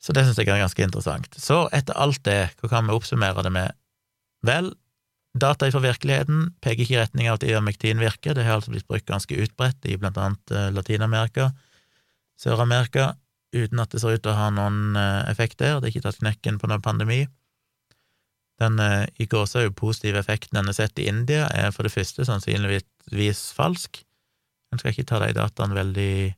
Så det syns jeg er ganske interessant. Så etter alt det, hva kan vi oppsummere det med? Vel, Data fra virkeligheten peker ikke i retning av at ivermektin virker, det har altså blitt brukt ganske utbredt i blant annet eh, Latin-Amerika, Sør-Amerika, uten at det ser ut til å ha noen eh, effekt der, det er ikke tatt knekken på noen pandemi. Den eh, i gåsehud positive effekten en har sett i India, er for det første sannsynligvis falsk. En skal ikke ta de dataene veldig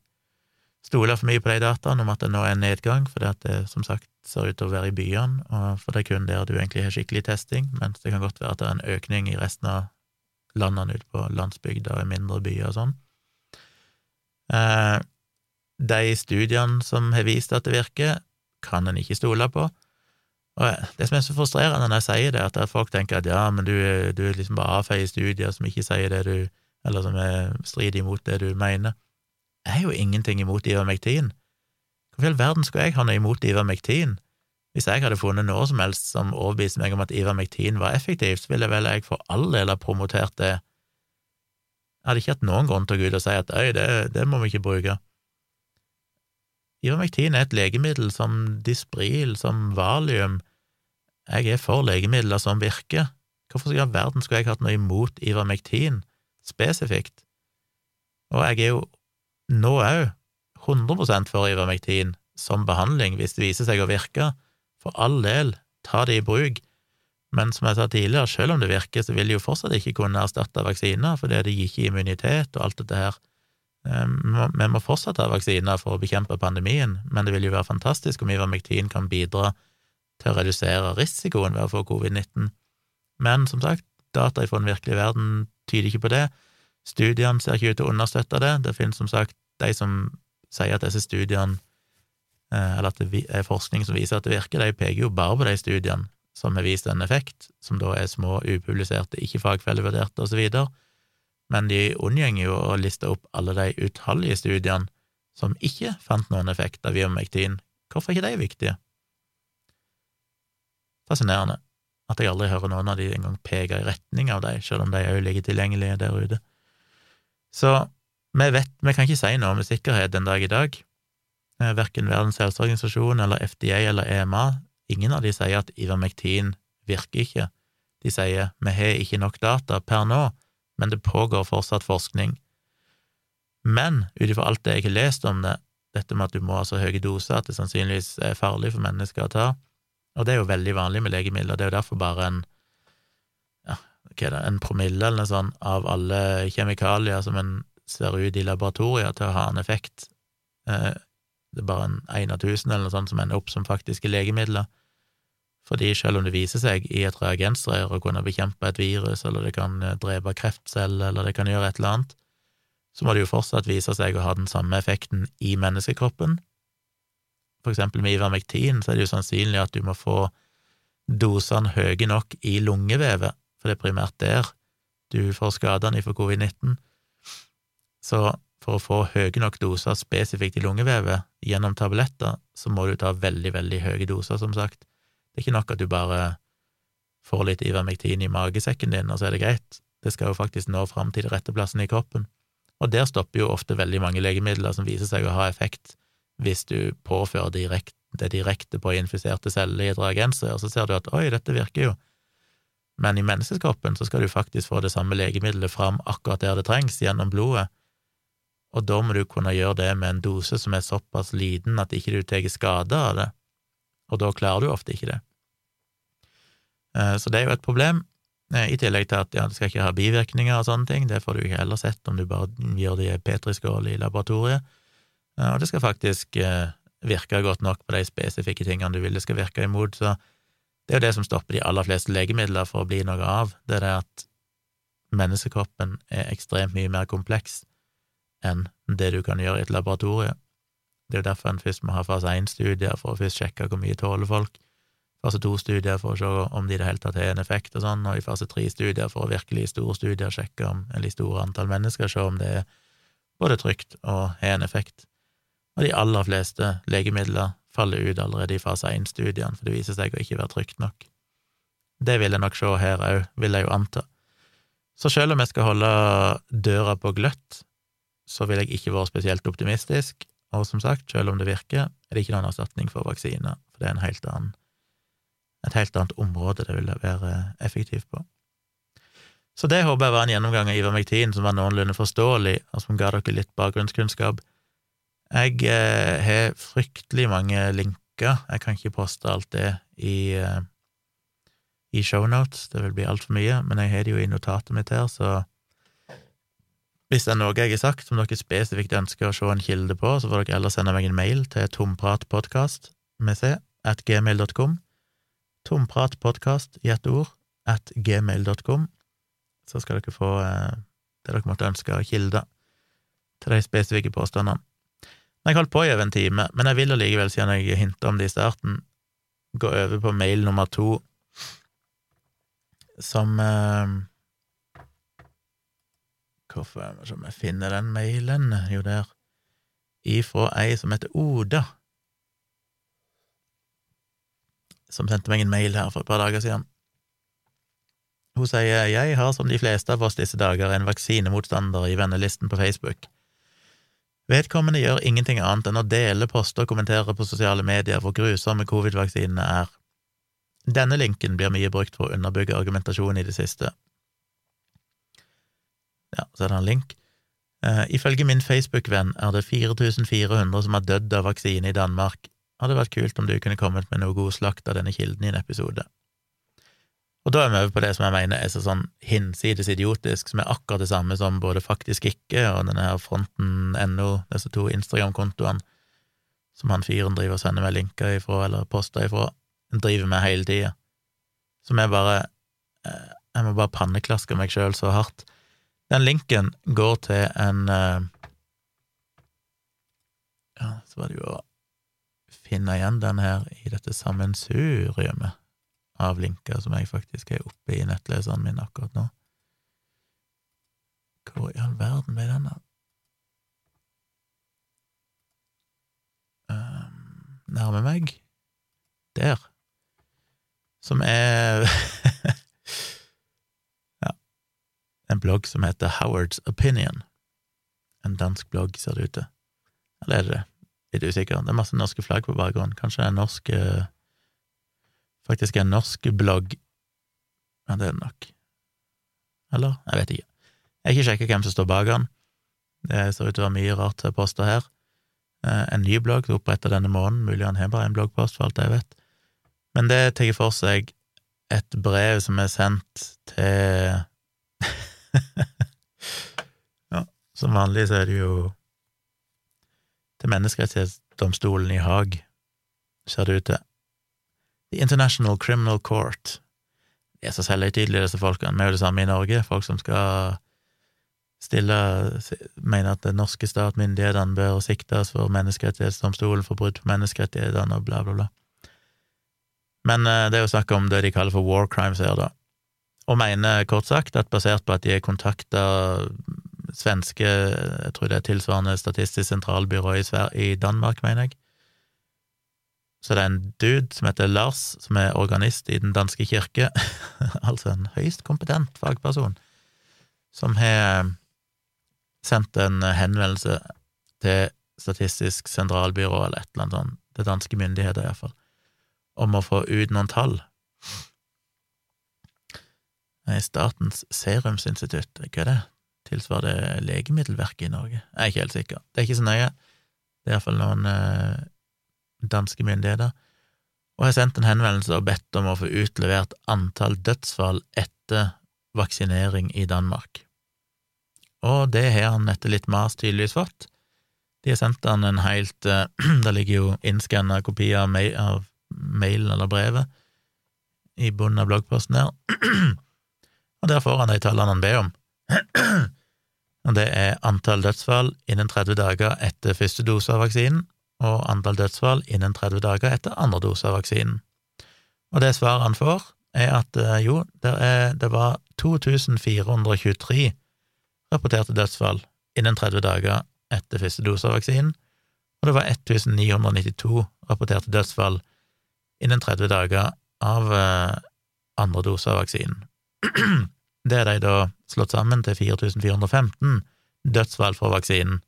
stole for mye på de dataene om at det nå er en nedgang, for det, at det som sagt ser ut til å være i byene, og for det er kun der du egentlig har skikkelig testing, mens det kan godt være at det er en økning i resten av landene ute på landsbygda og i mindre byer og sånn. Eh, de studiene som har vist at det virker, kan en ikke stole på, Og det som er så frustrerende når jeg sier det, at folk tenker at ja, men du, du liksom bare avfeier studier som ikke sier det du Eller som er strider imot det du mener. Jeg har jo ingenting imot Ivermektin. Hvorfor i all verden skulle jeg ha noe imot Ivermektin? Hvis jeg hadde funnet noe som helst som overbeviste meg om at Ivermektin var effektivt, så ville vel jeg for all del ha promotert det. Jeg hadde ikke hatt noen grunn til å gå ut og si at øy, det, det må vi ikke bruke. Ivermektin er et legemiddel som Dispril, som Valium. Jeg er for legemidler som virker. Hvorfor i verden skulle jeg hatt noe imot Ivermektin spesifikt? Og jeg er jo nå òg 100% for Ivermektin som behandling hvis det viser seg å virke. For all del, ta det i bruk. Men som jeg sa tidligere, selv om det virker, så vil det jo fortsatt ikke kunne erstatte vaksiner, fordi det gir ikke immunitet og alt dette her. Ehm, vi må fortsatt ha vaksiner for å bekjempe pandemien, men det vil jo være fantastisk om Ivermektin kan bidra til å redusere risikoen ved å få covid-19. Men som sagt, data fra den virkelige verden tyder ikke på det. Studiene ser ikke ut til å understøtte det. Det finnes som sagt de som sier at disse studiene, eh, eller at det er forskning som viser at det virker, de peker jo bare på de studiene som har vist en effekt, som da er små, upubliserte, ikke fagfellevurderte, videre men de unngjenger jo å liste opp alle de utallige studiene som ikke fant noen effekt av ivermektin. Hvorfor er ikke de viktige? Fascinerende at jeg aldri hører noen av de engang peke i retning av dem, selv om de òg ligger tilgjengelige der ute. Så vi vet, vi kan ikke si noe med sikkerhet den dag i dag. Eh, Verken Verdens helseorganisasjon eller FDA eller EMA, ingen av de sier at ivermektin virker ikke. De sier vi har ikke nok data per nå men det pågår fortsatt forskning. Men ut ifra alt det jeg har lest om det, dette med at du må ha så høye doser at det sannsynligvis er farlig for mennesker å ta, og det er jo veldig vanlig med legemidler, det er jo derfor bare en ja, det, en promille eller noe sånt av alle kjemikalier som en ser ut i laboratorier til å ha en effekt. Eh, det er bare en én av tusen eller noe sånt som ender opp som faktiske legemidler fordi selv om det viser seg i et reagensrør å kunne bekjempe et virus, eller det kan eh, drepe kreftceller, eller det kan gjøre et eller annet, så må det jo fortsatt vise seg å ha den samme effekten i menneskekroppen. For eksempel med ivermektin så er det jo sannsynlig at du må få dosene høye nok i lungevevet, for det er primært der du får skadene fra covid-19. Så for å få høye nok doser spesifikt i lungevevet gjennom tabletter, så må du ta veldig, veldig høye doser, som sagt. Det er ikke nok at du bare får litt Ivermektin i magesekken din, og så er det greit. Det skal jo faktisk nå fram til de rette plassene i kroppen. Og der stopper jo ofte veldig mange legemidler som viser seg å ha effekt hvis du påfører direkt, det direkte på infiserte celler i et reagenser, så ser du at oi, dette virker jo. Men i menneskekroppen så skal du faktisk få det samme legemiddelet fram akkurat der det trengs, gjennom blodet, og da må du kunne gjøre det med en dose som er såpass liten at ikke du tar skade av det, og da klarer du ofte ikke det. Eh, så det er jo et problem, eh, i tillegg til at ja, du skal ikke ha bivirkninger og sånne ting, det får du ikke heller sett om du bare gjør det i petriskål i laboratoriet, og det skal faktisk virke godt nok på de spesifikke tingene du vil det skal virke imot, så det er jo det som stopper de aller fleste legemidler for å bli noe av, det er det at menneskekroppen er ekstremt mye mer kompleks enn det du kan gjøre i et laboratorie. Det er jo derfor en først må ha fase 1-studier for å først sjekke hvor mye tåler folk fase to studier for å se om de i det hele tatt har en effekt og sånn, og i fase tre studier for å virkelig i store studier sjekke om eller i store antall mennesker, se om det er både trygt og har en effekt. Og de aller fleste legemidler faller ut allerede i fase 1-studiene, for det viser seg å ikke være trygt nok. Det vil jeg nok se her òg, vil jeg jo anta. Så selv om jeg skal holde døra på gløtt, så vil jeg ikke være spesielt optimistisk, og som sagt, selv om det virker, er det ikke noen erstatning for vaksiner, for det er helt annen et helt annet område det vil være effektivt på. Så det håper jeg var en gjennomgang av ivermektin som var noenlunde forståelig, og som ga dere litt bakgrunnskunnskap. Jeg eh, har fryktelig mange linker, jeg kan ikke poste alt det i, eh, i shownotes, det vil bli altfor mye, men jeg har det jo i notatet mitt her, så hvis det er noe jeg har sagt som dere spesifikt ønsker å se en kilde på, så får dere heller sende meg en mail til tompratpodkast med c at gmail.com tompratpodkast i ett ord at gmail.com, så skal dere få eh, det dere måtte ønske av kilder til de spesifikke påstandene. Jeg holdt på i over en time, men jeg vil allikevel, siden jeg hinta om det i starten, gå over på mail nummer to, som eh, Hvorfor er det jeg finner den mailen? Jo, der. Ifra ei som heter Oda, som sendte meg en mail her for et par dager siden. Hun sier jeg har som de fleste av oss disse dager en vaksinemotstander i vennelisten på Facebook. Vedkommende gjør ingenting annet enn å dele poster og kommentere på sosiale medier hvor grusomme covid-vaksinene er. Denne linken blir mye brukt for å underbygge argumentasjonen i det siste. Ja, så er det en link. Uh, ifølge min Facebook-venn er det 4400 som har dødd av vaksine i Danmark. Hadde vært kult om du kunne kommet med noe god slakt av denne kilden i en episode. Og da er vi over på det som jeg mener er så sånn hinsides idiotisk, som er akkurat det samme som både Faktisk ikke og denne her Fronten.no, disse to Instagram-kontoene som han fyren driver og sender meg linker ifra, eller poster ifra, driver med hele tida. Som er bare eh, Jeg må bare panneklaske meg sjøl så hardt. Den linken går til en eh, Ja, så var det jo å finne igjen den her i dette sammensuriumet av linker som jeg faktisk er oppe i nettleseren min akkurat nå. Hvor i all verden ble den av? Um, nærme meg. Der. Som er *laughs* Ja. En blogg som heter Howard's Opinion. En dansk blogg, ser det ut til. Eller er det det? Litt usikker. Det er masse norske flagg på bakgrunnen. Kanskje det er norsk uh, faktisk en norsk blogg. Ja, det er det nok. Eller? Jeg vet ikke. Jeg har ikke sjekket hvem som står bak den. Det ser ut til å være mye rart poster her. Eh, en ny blogg oppretta denne måneden, mulig han har bare en bloggpost, for alt jeg vet. Men det tar for seg et brev som er sendt til *laughs* Ja, som vanlig så er det jo til Menneskerettighetsdomstolen i Haag, ser det ut til. The International Criminal Court. De er så selvhøytidelige, disse folkene. Vi er jo det samme i Norge. Folk som skal stille Mener at den norske stat, myndighetene, bør siktes for Menneskerettighetsdomstolen for brudd på menneskerettighetene og bla, bla, bla. Men eh, det er jo snakk om det de kaller for war crimes her, da. Og mener kort sagt at basert på at de er kontakta svenske Jeg tror det er tilsvarende Statistisk sentralbyrå i Danmark, mener jeg så det er en dude som heter Lars, som er organist i Den danske kirke, *laughs* altså en høyst kompetent fagperson, som har sendt en henvendelse til Statistisk sentralbyrå, eller et eller annet sånt, til danske myndigheter iallfall, om å få ut noen tall. Nei, Statens serumsinstitutt, hva er det? Tilsvarer det Legemiddelverket i Norge? Jeg er ikke helt sikker. Det er ikke så nøye. Det er iallfall noen eh, danske myndigheter, og har sendt en henvendelse og bedt om å få utlevert antall dødsfall etter vaksinering i Danmark. Og det har han etter litt mas tydeligvis fått. De har sendt han en helt *clears throat* uh, Det ligger jo innskanna kopier av, mail, av mailen eller brevet i bunnen av bloggposten her, *clears throat* og der får han de tallene han ber om. *clears throat* og det er antall dødsfall innen 30 dager etter første dose av vaksinen, og antall dødsfall innen 30 dager etter andre dose av vaksinen. Og det svaret han får, er at eh, jo, det, er, det var 2423 rapporterte dødsfall innen 30 dager etter første dose av vaksinen, og det var 1992 rapporterte dødsfall innen 30 dager av eh, andre dose av vaksinen. *clears throat* Det er de da slått sammen til 4415 dødsfall fra vaksinen,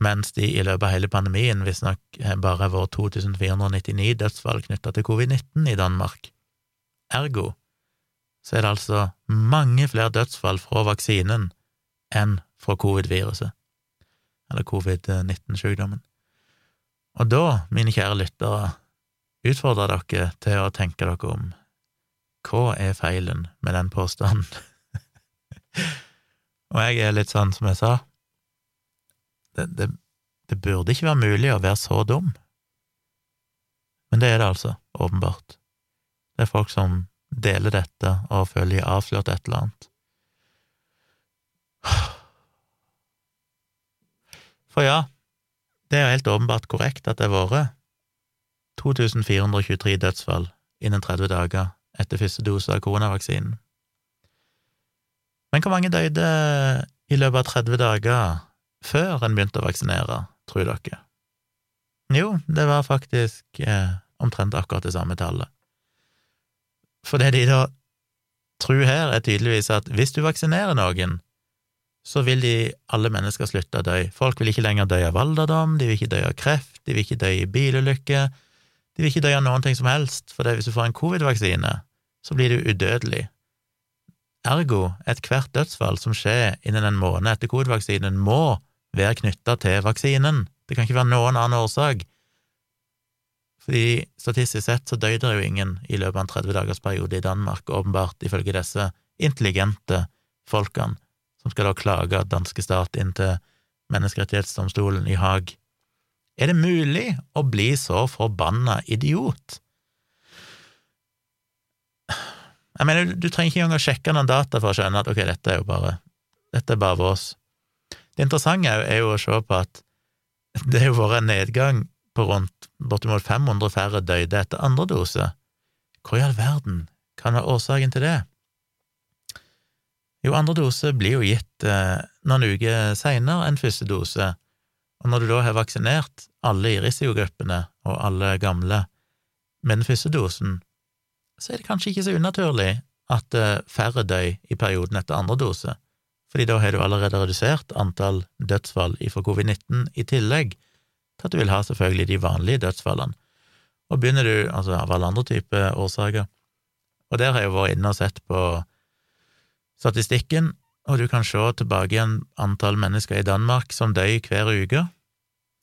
mens de i løpet av hele pandemien visstnok bare har vært 2499 dødsfall knytta til covid-19 i Danmark. Ergo så er det altså mange flere dødsfall fra vaksinen enn fra covid-viruset, eller covid-19-sykdommen. Og da, mine kjære lyttere, utfordrer dere til å tenke dere om hva er feilen med den påstanden? *laughs* Og jeg er litt sånn som jeg sa, det, det, det burde ikke være mulig å være så dum. Men det er det altså, åpenbart. Det er folk som deler dette og føler de har avslørt et eller annet. For ja, det er jo helt åpenbart korrekt at det har vært 2423 dødsfall innen 30 dager etter første dose av koronavaksinen. Men hvor mange døde i løpet av 30 dager før en begynte å vaksinere, tror dere? Jo, det var faktisk eh, omtrent akkurat det samme tallet. For det de da tror her, er tydeligvis at hvis du vaksinerer noen, så vil de alle mennesker slutte å dø. Folk vil ikke lenger dø av alderdom, de vil ikke dø av kreft, de vil ikke dø i bilulykker, de vil ikke dø av noen ting som helst, for hvis du får en covid-vaksine, så blir du udødelig. Ergo, ethvert dødsfall som skjer innen en måned etter covid-vaksinen, må være knytta til vaksinen. Det kan ikke være noen annen årsak. Fordi statistisk sett så døde det jo ingen i løpet av en 30 dagers periode i Danmark, åpenbart, ifølge disse intelligente folkene som skal da klage danske stat inn til menneskerettighetsdomstolen i Haag. Er det mulig å bli så forbanna idiot? Jeg mener, du trenger ikke engang å sjekke noen data for å skjønne at ok, dette er jo bare dette er bare vås. Det interessante er jo å se på at det har vært en nedgang på rundt bortimot 500 færre døde etter andre dose. Hva i all verden kan være årsaken til det? Jo, andre dose blir jo gitt eh, noen uker seinere enn første dose, og når du da har vaksinert alle i risikogruppene og alle gamle med den første dosen, så er det kanskje ikke så unaturlig at eh, færre dør i perioden etter andre dose, fordi da har du allerede redusert antall dødsfall ifra covid-19 i tillegg til at du vil ha selvfølgelig de vanlige dødsfallene. Og begynner du, altså av alle andre typer årsaker, og der har jeg jo vært inne og sett på statistikken, og du kan se tilbake igjen antall mennesker i Danmark som dør hver uke,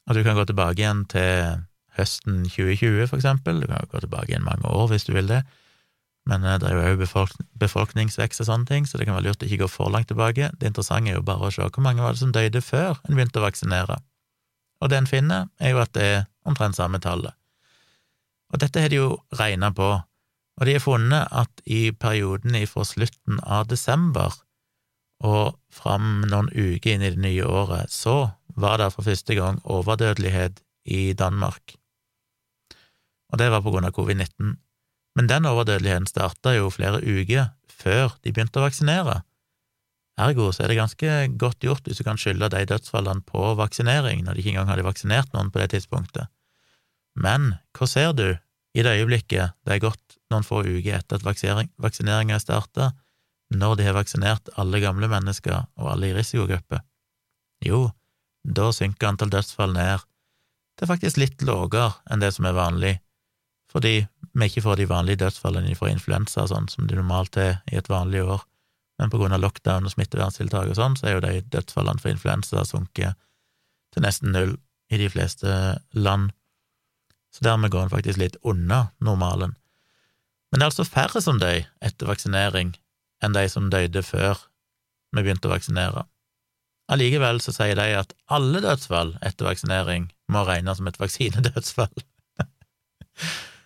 og du kan gå tilbake igjen til høsten 2020, for eksempel, du kan gå tilbake igjen mange år hvis du vil det, men eh, det er jo òg befolk befolkningsvekst og sånne ting, så det kan være lurt å ikke gå for langt tilbake. Det interessante er jo bare å se hvor mange var det som døde før en begynte å vaksinere, og det en finner, er jo at det er omtrent samme tallet. Og dette har de jo regna på, og de har funnet at i perioden fra slutten av desember og fram noen uker inn i det nye året, så var det for første gang overdødelighet i Danmark. Og det var på grunn av covid-19. Men den overdødeligheten starta jo flere uker før de begynte å vaksinere. Ergo så er det ganske godt gjort hvis du kan skylde de dødsfallene på vaksinering, når de ikke engang hadde vaksinert noen på det tidspunktet. Men hva ser du i det øyeblikket det er gått noen få uker etter at vaksineringa er starta, når de har vaksinert alle gamle mennesker og alle i risikogrupper? Jo, da synker antall dødsfall ned. Er faktisk litt lavere enn det som er vanlig, fordi vi ikke får de vanlige dødsfallene fra influensa sånn som det normalt er i et vanlig år, men på grunn av lockdown og smitteverntiltak og sånn, så er jo de dødsfallene for influensa sunket til nesten null i de fleste land så dermed går en faktisk litt unna normalen. Men det er altså færre som dør etter vaksinering enn de som døde før vi begynte å vaksinere. Allikevel så sier de at alle dødsfall etter vaksinering må regnes som et vaksinedødsfall. *laughs*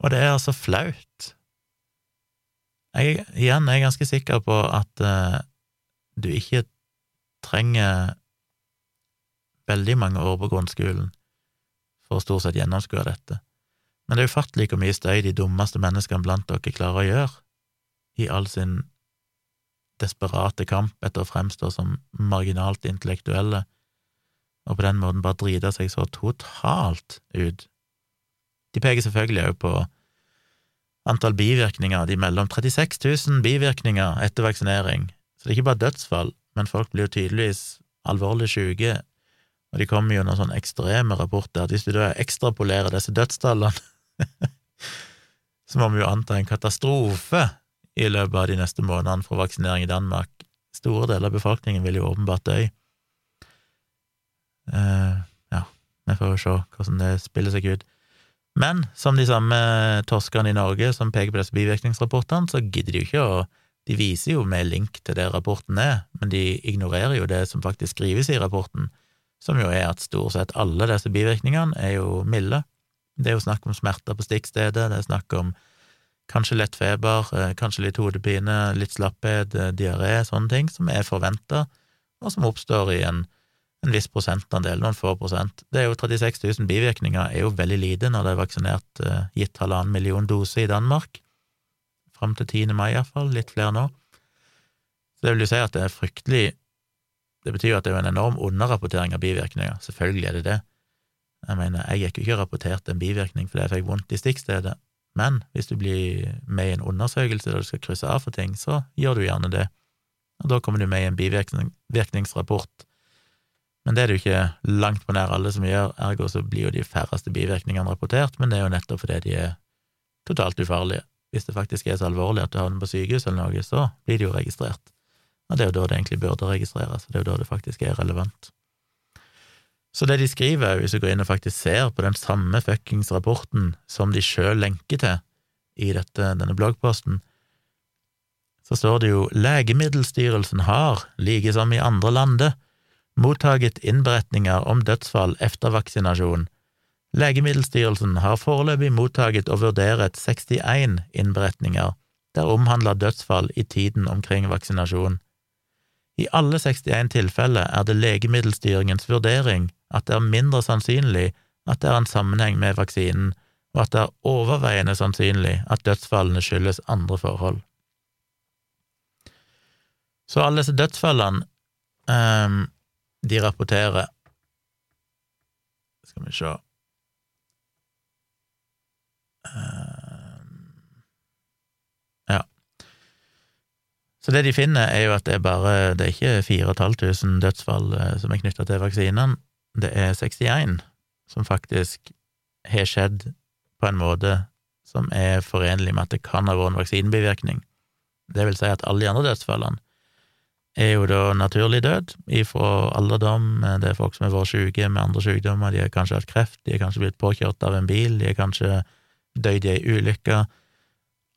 Og det er altså flaut. Jeg, igjen er jeg ganske sikker på at uh, du ikke trenger veldig mange år på grunnskolen for å stort sett gjennomskue dette. Men det er ufattelig hvor mye støy de dummeste menneskene blant dere klarer å gjøre, i all sin desperate kamp etter å fremstå som marginalt intellektuelle, og på den måten bare drite seg så totalt ut. De peker selvfølgelig òg på antall bivirkninger. De melder om 36 000 bivirkninger etter vaksinering, så det er ikke bare dødsfall, men folk blir jo tydeligvis alvorlig syke og de kommer jo noen sånne ekstreme rapporter, at hvis du da ekstrapolerer disse dødstallene, *laughs* så må vi jo anta en katastrofe i løpet av de neste månedene for vaksinering i Danmark. Store deler av befolkningen vil jo åpenbart dø. Uh, ja, vi får jo se hvordan det spiller seg ut. Men som de samme torskerne i Norge som peker på disse bivirkningsrapportene, så gidder de jo ikke å De viser jo med link til det rapporten er, men de ignorerer jo det som faktisk skrives i rapporten som jo er at stort sett alle disse bivirkningene er jo milde. Det er jo snakk om smerter på stikkstedet, det er snakk om kanskje lett feber, eh, kanskje litt hodepine, litt slapphet, eh, diaré, sånne ting som er forventa, og som oppstår i en en viss prosentandel, noen få prosent. Det er jo 36 000 bivirkninger, er jo veldig lite når det er vaksinert eh, gitt halvannen million doser i Danmark. Fram til 10. mai, iallfall. Litt flere nå. Så det vil jo si at det er fryktelig Det betyr jo at det er en enorm underrapportering av bivirkninger. Selvfølgelig er det det. Jeg mener, jeg gikk jo ikke rapportert en bivirkning fordi jeg fikk vondt i stikkstedet, men hvis du blir med i en undersøkelse der du skal krysse av for ting, så gjør du gjerne det, og da kommer du med i en bivirkningsrapport men det er det jo ikke langt på nær alle som gjør, ergo så blir jo de færreste bivirkningene rapportert, men det er jo nettopp fordi de er totalt ufarlige. Hvis det faktisk er så alvorlig at du havner på sykehus eller noe, så blir det jo registrert. Og det er jo da det egentlig burde registreres, og det er jo da det faktisk er relevant. Så det de skriver, hvis du går inn og faktisk ser på den samme fuckings rapporten som de sjøl lenker til i dette, denne bloggposten, så står det jo Legemiddelstyrelsen har, like som i andre lande, mottaget innberetninger om dødsfall etter vaksinasjon. Legemiddelstyrelsen har foreløpig mottaget og vurderet 61 innberetninger der omhandler dødsfall i tiden omkring vaksinasjon. I alle 61 tilfeller er det legemiddelstyringens vurdering at det er mindre sannsynlig at det er en sammenheng med vaksinen, og at det er overveiende sannsynlig at dødsfallene skyldes andre forhold. Så alle disse dødsfallene um, de rapporterer Skal vi se ehm, Ja. Så det de finner, er jo at det er bare Det er ikke 4500 dødsfall eh, som er knytta til vaksinene, det er 61 som faktisk har skjedd på en måte som er forenlig med at det kan ha vært en vaksinebivirkning. Det vil si at alle de andre dødsfallene er jo da naturlig død ifra alderdom. Det er folk som har vært syke med andre sykdommer, de har kanskje hatt kreft, de har kanskje blitt påkjørt av en bil, de har kanskje dødd i ei ulykke.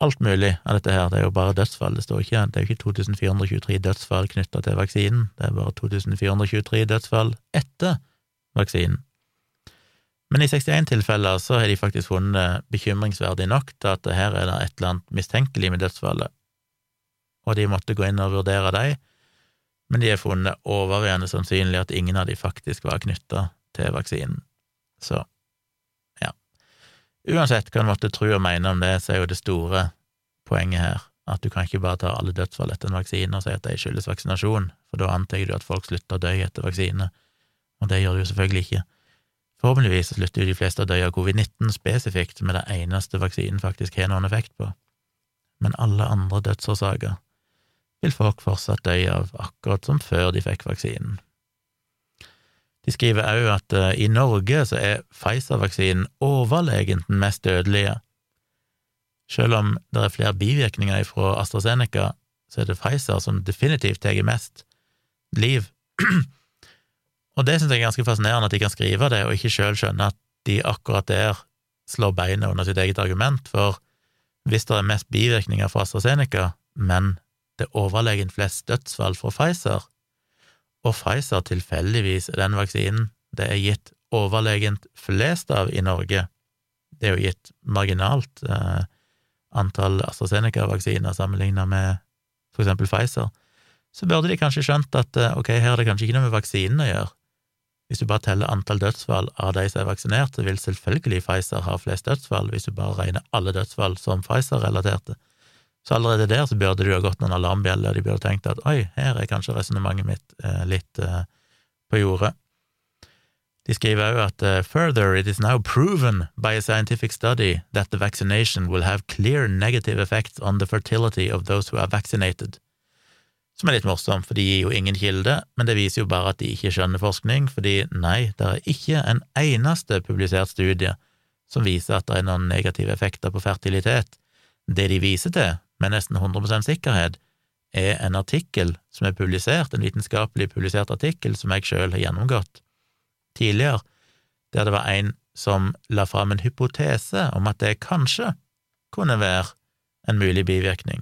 Alt mulig av dette her, det er jo bare dødsfall, det står ikke, det er jo ikke 2423 dødsfall knytta til vaksinen, det er bare 2423 dødsfall etter vaksinen. Men i 61 tilfeller så har de faktisk funnet bekymringsverdig nok til at her er det et eller annet mistenkelig med dødsfallet, og de måtte gå inn og vurdere dem men de har funnet overveiende sannsynlig at ingen av de faktisk var knytta til vaksinen. Så, ja. Uansett hva en måtte tro og mene om det, så er jo det store poenget her at du kan ikke bare ta alle dødsfall etter en vaksine og si at de skyldes vaksinasjon, for da antar du at folk slutter å dø etter vaksine, og det gjør du jo selvfølgelig ikke. Forhåpentligvis slutter jo de fleste å dø av covid-19 spesifikt, som er det eneste vaksinen faktisk har noen effekt på, men alle andre dødsårsaker vil folk fortsatt dø av, akkurat som før de fikk vaksinen. De skriver òg at uh, i Norge så er Pfizer-vaksinen overlegent den mest dødelige. Selv om det er flere bivirkninger fra AstraZeneca, så er det Pfizer som definitivt tar mest liv. *clears throat* og det synes jeg er ganske fascinerende at de kan skrive det, og ikke sjøl skjønne at de akkurat der slår beina under sitt eget argument, for hvis det er mest bivirkninger fra AstraZeneca, men det er overlegent flest dødsfall fra Pfizer, og Pfizer tilfeldigvis er den vaksinen det er gitt overlegent flest av i Norge. Det er jo gitt marginalt eh, antall AstraZeneca-vaksiner sammenlignet med for eksempel Pfizer. Så burde de kanskje skjønt at eh, ok, her er det kanskje ikke noe med vaksinen å gjøre. Hvis du bare teller antall dødsfall av de som er vaksinert, så vil selvfølgelig Pfizer ha flest dødsfall, hvis du bare regner alle dødsfall som Pfizer-relaterte. Så allerede der så burde det jo ha gått noen alarmbjeller, og de burde tenkt at oi, her er kanskje resonnementet mitt eh, litt eh, på jordet. De skriver òg at uh, further it is now proven by a scientific study that the vaccination will have clear negative effects on the fertility of those who are vaccinated. Som er litt morsomt, for de gir jo ingen kilde, men det viser jo bare at de ikke skjønner forskning, fordi nei, det er ikke en eneste publisert studie som viser at det er noen negative effekter på fertilitet. Det de viser til, med nesten 100% sikkerhet, er en artikkel som er publisert, en vitenskapelig publisert artikkel som jeg selv har gjennomgått tidligere, der det var en som la fram en hypotese om at det kanskje kunne være en mulig bivirkning,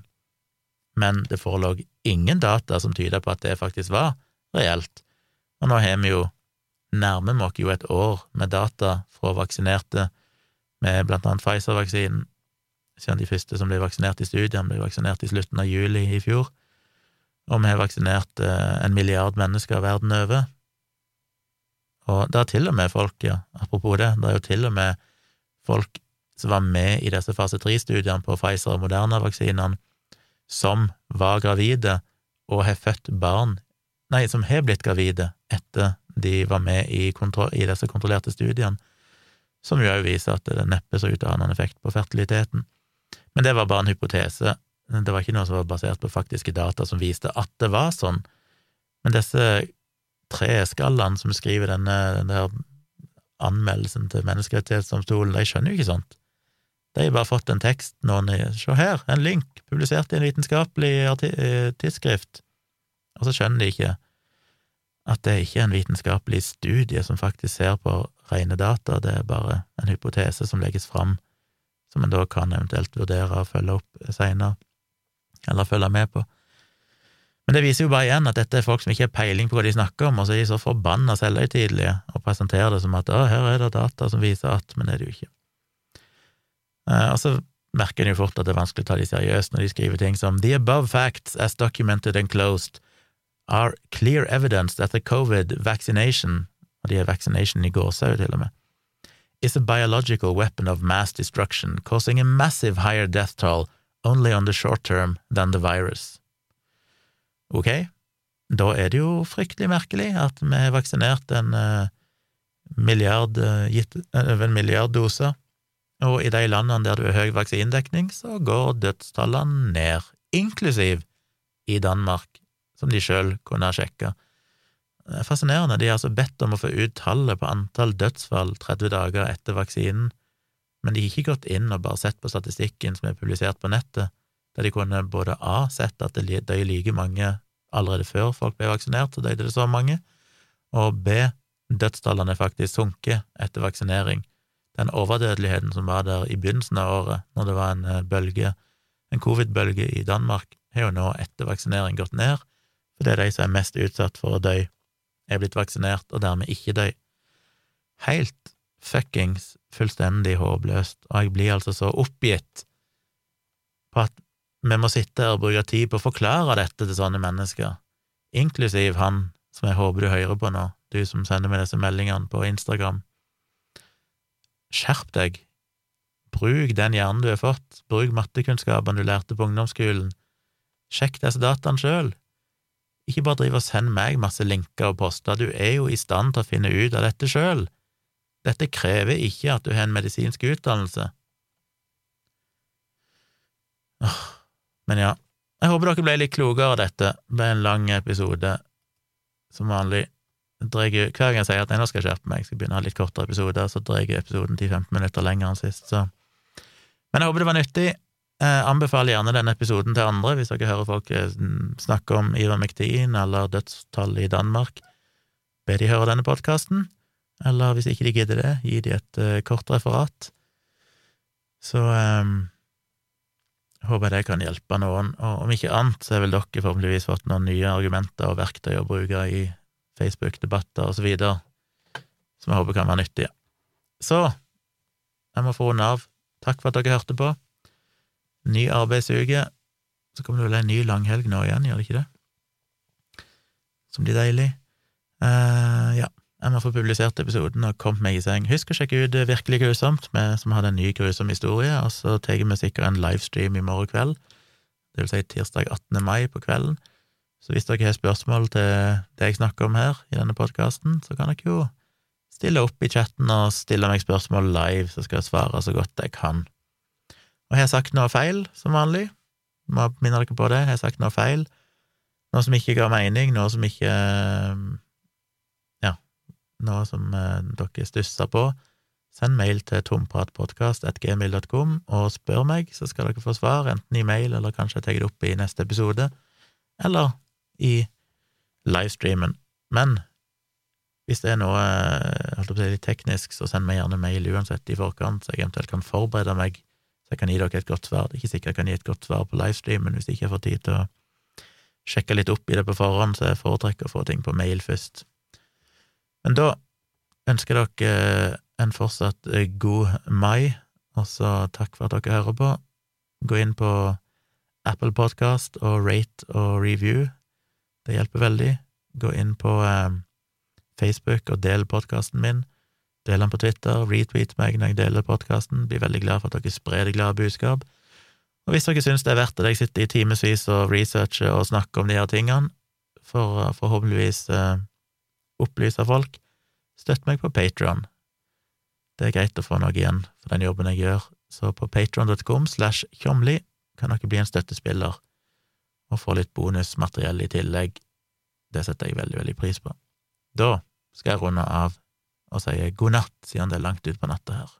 men det forelå ingen data som tyda på at det faktisk var reelt, og nå har vi jo nærmer vi oss jo et år med data fra vaksinerte med blant annet Pfizer-vaksinen, siden de første som ble vaksinert i studiene, ble vaksinert i slutten av juli i fjor. Og vi har vaksinert eh, en milliard mennesker verden over. Og det er til og med folk, ja, apropos det, det er jo til og med folk som var med i disse fase tre-studiene på Pfizer og Moderna-vaksinene, som var gravide og har født barn, nei, som har blitt gravide etter de var med i, i disse kontrollerte studiene, som jo òg viser at det neppe så ut til å ha noen effekt på fertiliteten. Men det var bare en hypotese, det var ikke noe som var basert på faktiske data som viste at det var sånn. Men disse tre skallene som skriver denne, denne anmeldelsen til Menneskerettighetsdomstolen, de skjønner jo ikke sånt. De har bare fått en tekst, noen Se her, en link, publisert i en vitenskapelig eh, tidsskrift, og så skjønner de ikke at det ikke er en vitenskapelig studie som faktisk ser på rene data, det er bare en hypotese som legges fram, som en da kan eventuelt vurdere å følge opp seinere, eller følge med på. Men det viser jo bare igjen at dette er folk som ikke har peiling på hva de snakker om, og så er de så forbanna selvhøytidelige og presenterer det som at å, her er det data som viser at, men det er det jo ikke. Eh, og så merker en jo fort at det er vanskelig å ta de seriøst når de skriver ting som The above facts as documented and closed are clear evidence that the covid vaccination, og de er vaccination i gåsehud til og med, is a biological weapon of mass destruction, causing a massive higher death toll only on the short term than the virus. Ok, da er det jo fryktelig merkelig at vi har vaksinert en uh, milliard, uh, gitt over en milliard doser, og i de landene der du har høy vaksinedekning, så går dødstallene ned, inklusiv i Danmark, som de sjøl kunne ha sjekka. Er fascinerende, de har altså bedt om å få ut tallet på antall dødsfall 30 dager etter vaksinen, men de har ikke gått inn og bare sett på statistikken som er publisert på nettet, der de kunne både A sett at det døde like mange allerede før folk ble vaksinert, så døde det så mange, og B dødstallene faktisk sunket etter vaksinering. Den overdødeligheten som var der i begynnelsen av året, når det var en eh, bølge, en covid-bølge i Danmark, har jo nå etter vaksinering gått ned, for det er de som er mest utsatt for å dø, er blitt vaksinert og dermed ikke døy. Helt fuckings fullstendig håpløst, og jeg blir altså så oppgitt på at vi må sitte her og bruke tid på å forklare dette til sånne mennesker, inklusiv han som jeg håper du hører på nå, du som sender meg disse meldingene på Instagram. Skjerp deg! Bruk den hjernen du har fått, bruk mattekunnskapene du lærte på ungdomsskolen, sjekk disse dataene sjøl. Ikke bare driv og send meg masse linker og poster, du er jo i stand til å finne ut av dette sjøl. Dette krever ikke at du har en medisinsk utdannelse. Men ja, jeg håper dere ble litt klokere av dette. Det ble en lang episode, som vanlig. Hver gang jeg sier at jeg nå skal skjerpe meg, jeg skal begynne å ha litt kortere episoder, så drar jeg episoden 10-15 minutter lenger enn sist, så Men jeg håper det var nyttig. Jeg anbefaler gjerne denne episoden til andre, hvis dere hører folk eh, snakke om Ivar Ivermectin eller dødstall i Danmark. Be de høre denne podkasten, eller hvis ikke de gidder det, gi de et uh, kort referat. Så eh, håper jeg det kan hjelpe noen, og om ikke annet så har vel dere forhåpentligvis fått noen nye argumenter og verktøy å bruke i Facebook-debatter og så videre, som jeg håper kan være nyttige. Så jeg må få runde av. Takk for at dere hørte på. Ny arbeidsuke. Så kommer det vel en ny langhelg nå igjen, gjør det ikke det? Som blir deilig. Uh, ja, jeg må få publisert episoden og kommet meg i seng. Husk å sjekke ut Virkelig grusomt, med, som hadde en ny grusom historie, og så tar vi sikkert en livestream i morgen kveld, det vil si tirsdag 18. mai på kvelden. Så hvis dere har spørsmål til det jeg snakker om her i denne podkasten, så kan dere jo stille opp i chatten og stille meg spørsmål live, så skal jeg svare så godt jeg kan. Og har jeg sagt noe feil, som vanlig? Må minne dere på det. Har jeg sagt noe feil? Noe som ikke ga mening, noe som ikke Ja, noe som eh, dere stussa på? Send mail til tompratpodkast.gmil.com og spør meg, så skal dere få svar, enten i mail eller kanskje jeg tar det opp i neste episode, eller i livestreamen. Men hvis det er noe eh, holdt på å litt teknisk, så send meg gjerne mail uansett i forkant, så jeg eventuelt kan forberede meg jeg kan gi dere et godt svar. Det er ikke sikkert jeg kan gi et godt svar på livestream, men hvis jeg ikke får tid til å sjekke litt opp i det på forhånd, så jeg foretrekker å få ting på mail først. Men da ønsker jeg dere en fortsatt god mai, og så takk for at dere hører på. Gå inn på Apple Podcast og rate og review. Det hjelper veldig. Gå inn på eh, Facebook og del podkasten min. Del den på Twitter, retweet meg når jeg deler podkasten. Blir veldig glad for at dere sprer det glade budskap. Og hvis dere syns det er verdt det, jeg sitter i timevis og researcher og snakker om de her tingene, for å forhåpentligvis eh, opplyse folk, støtt meg på Patron. Det er greit å få noe igjen for den jobben jeg gjør, så på patron.com slash tjomli kan dere bli en støttespiller og få litt bonusmateriell i tillegg. Det setter jeg veldig, veldig pris på. Da skal jeg runde av og sier god natt, siden det er langt utpå natta her.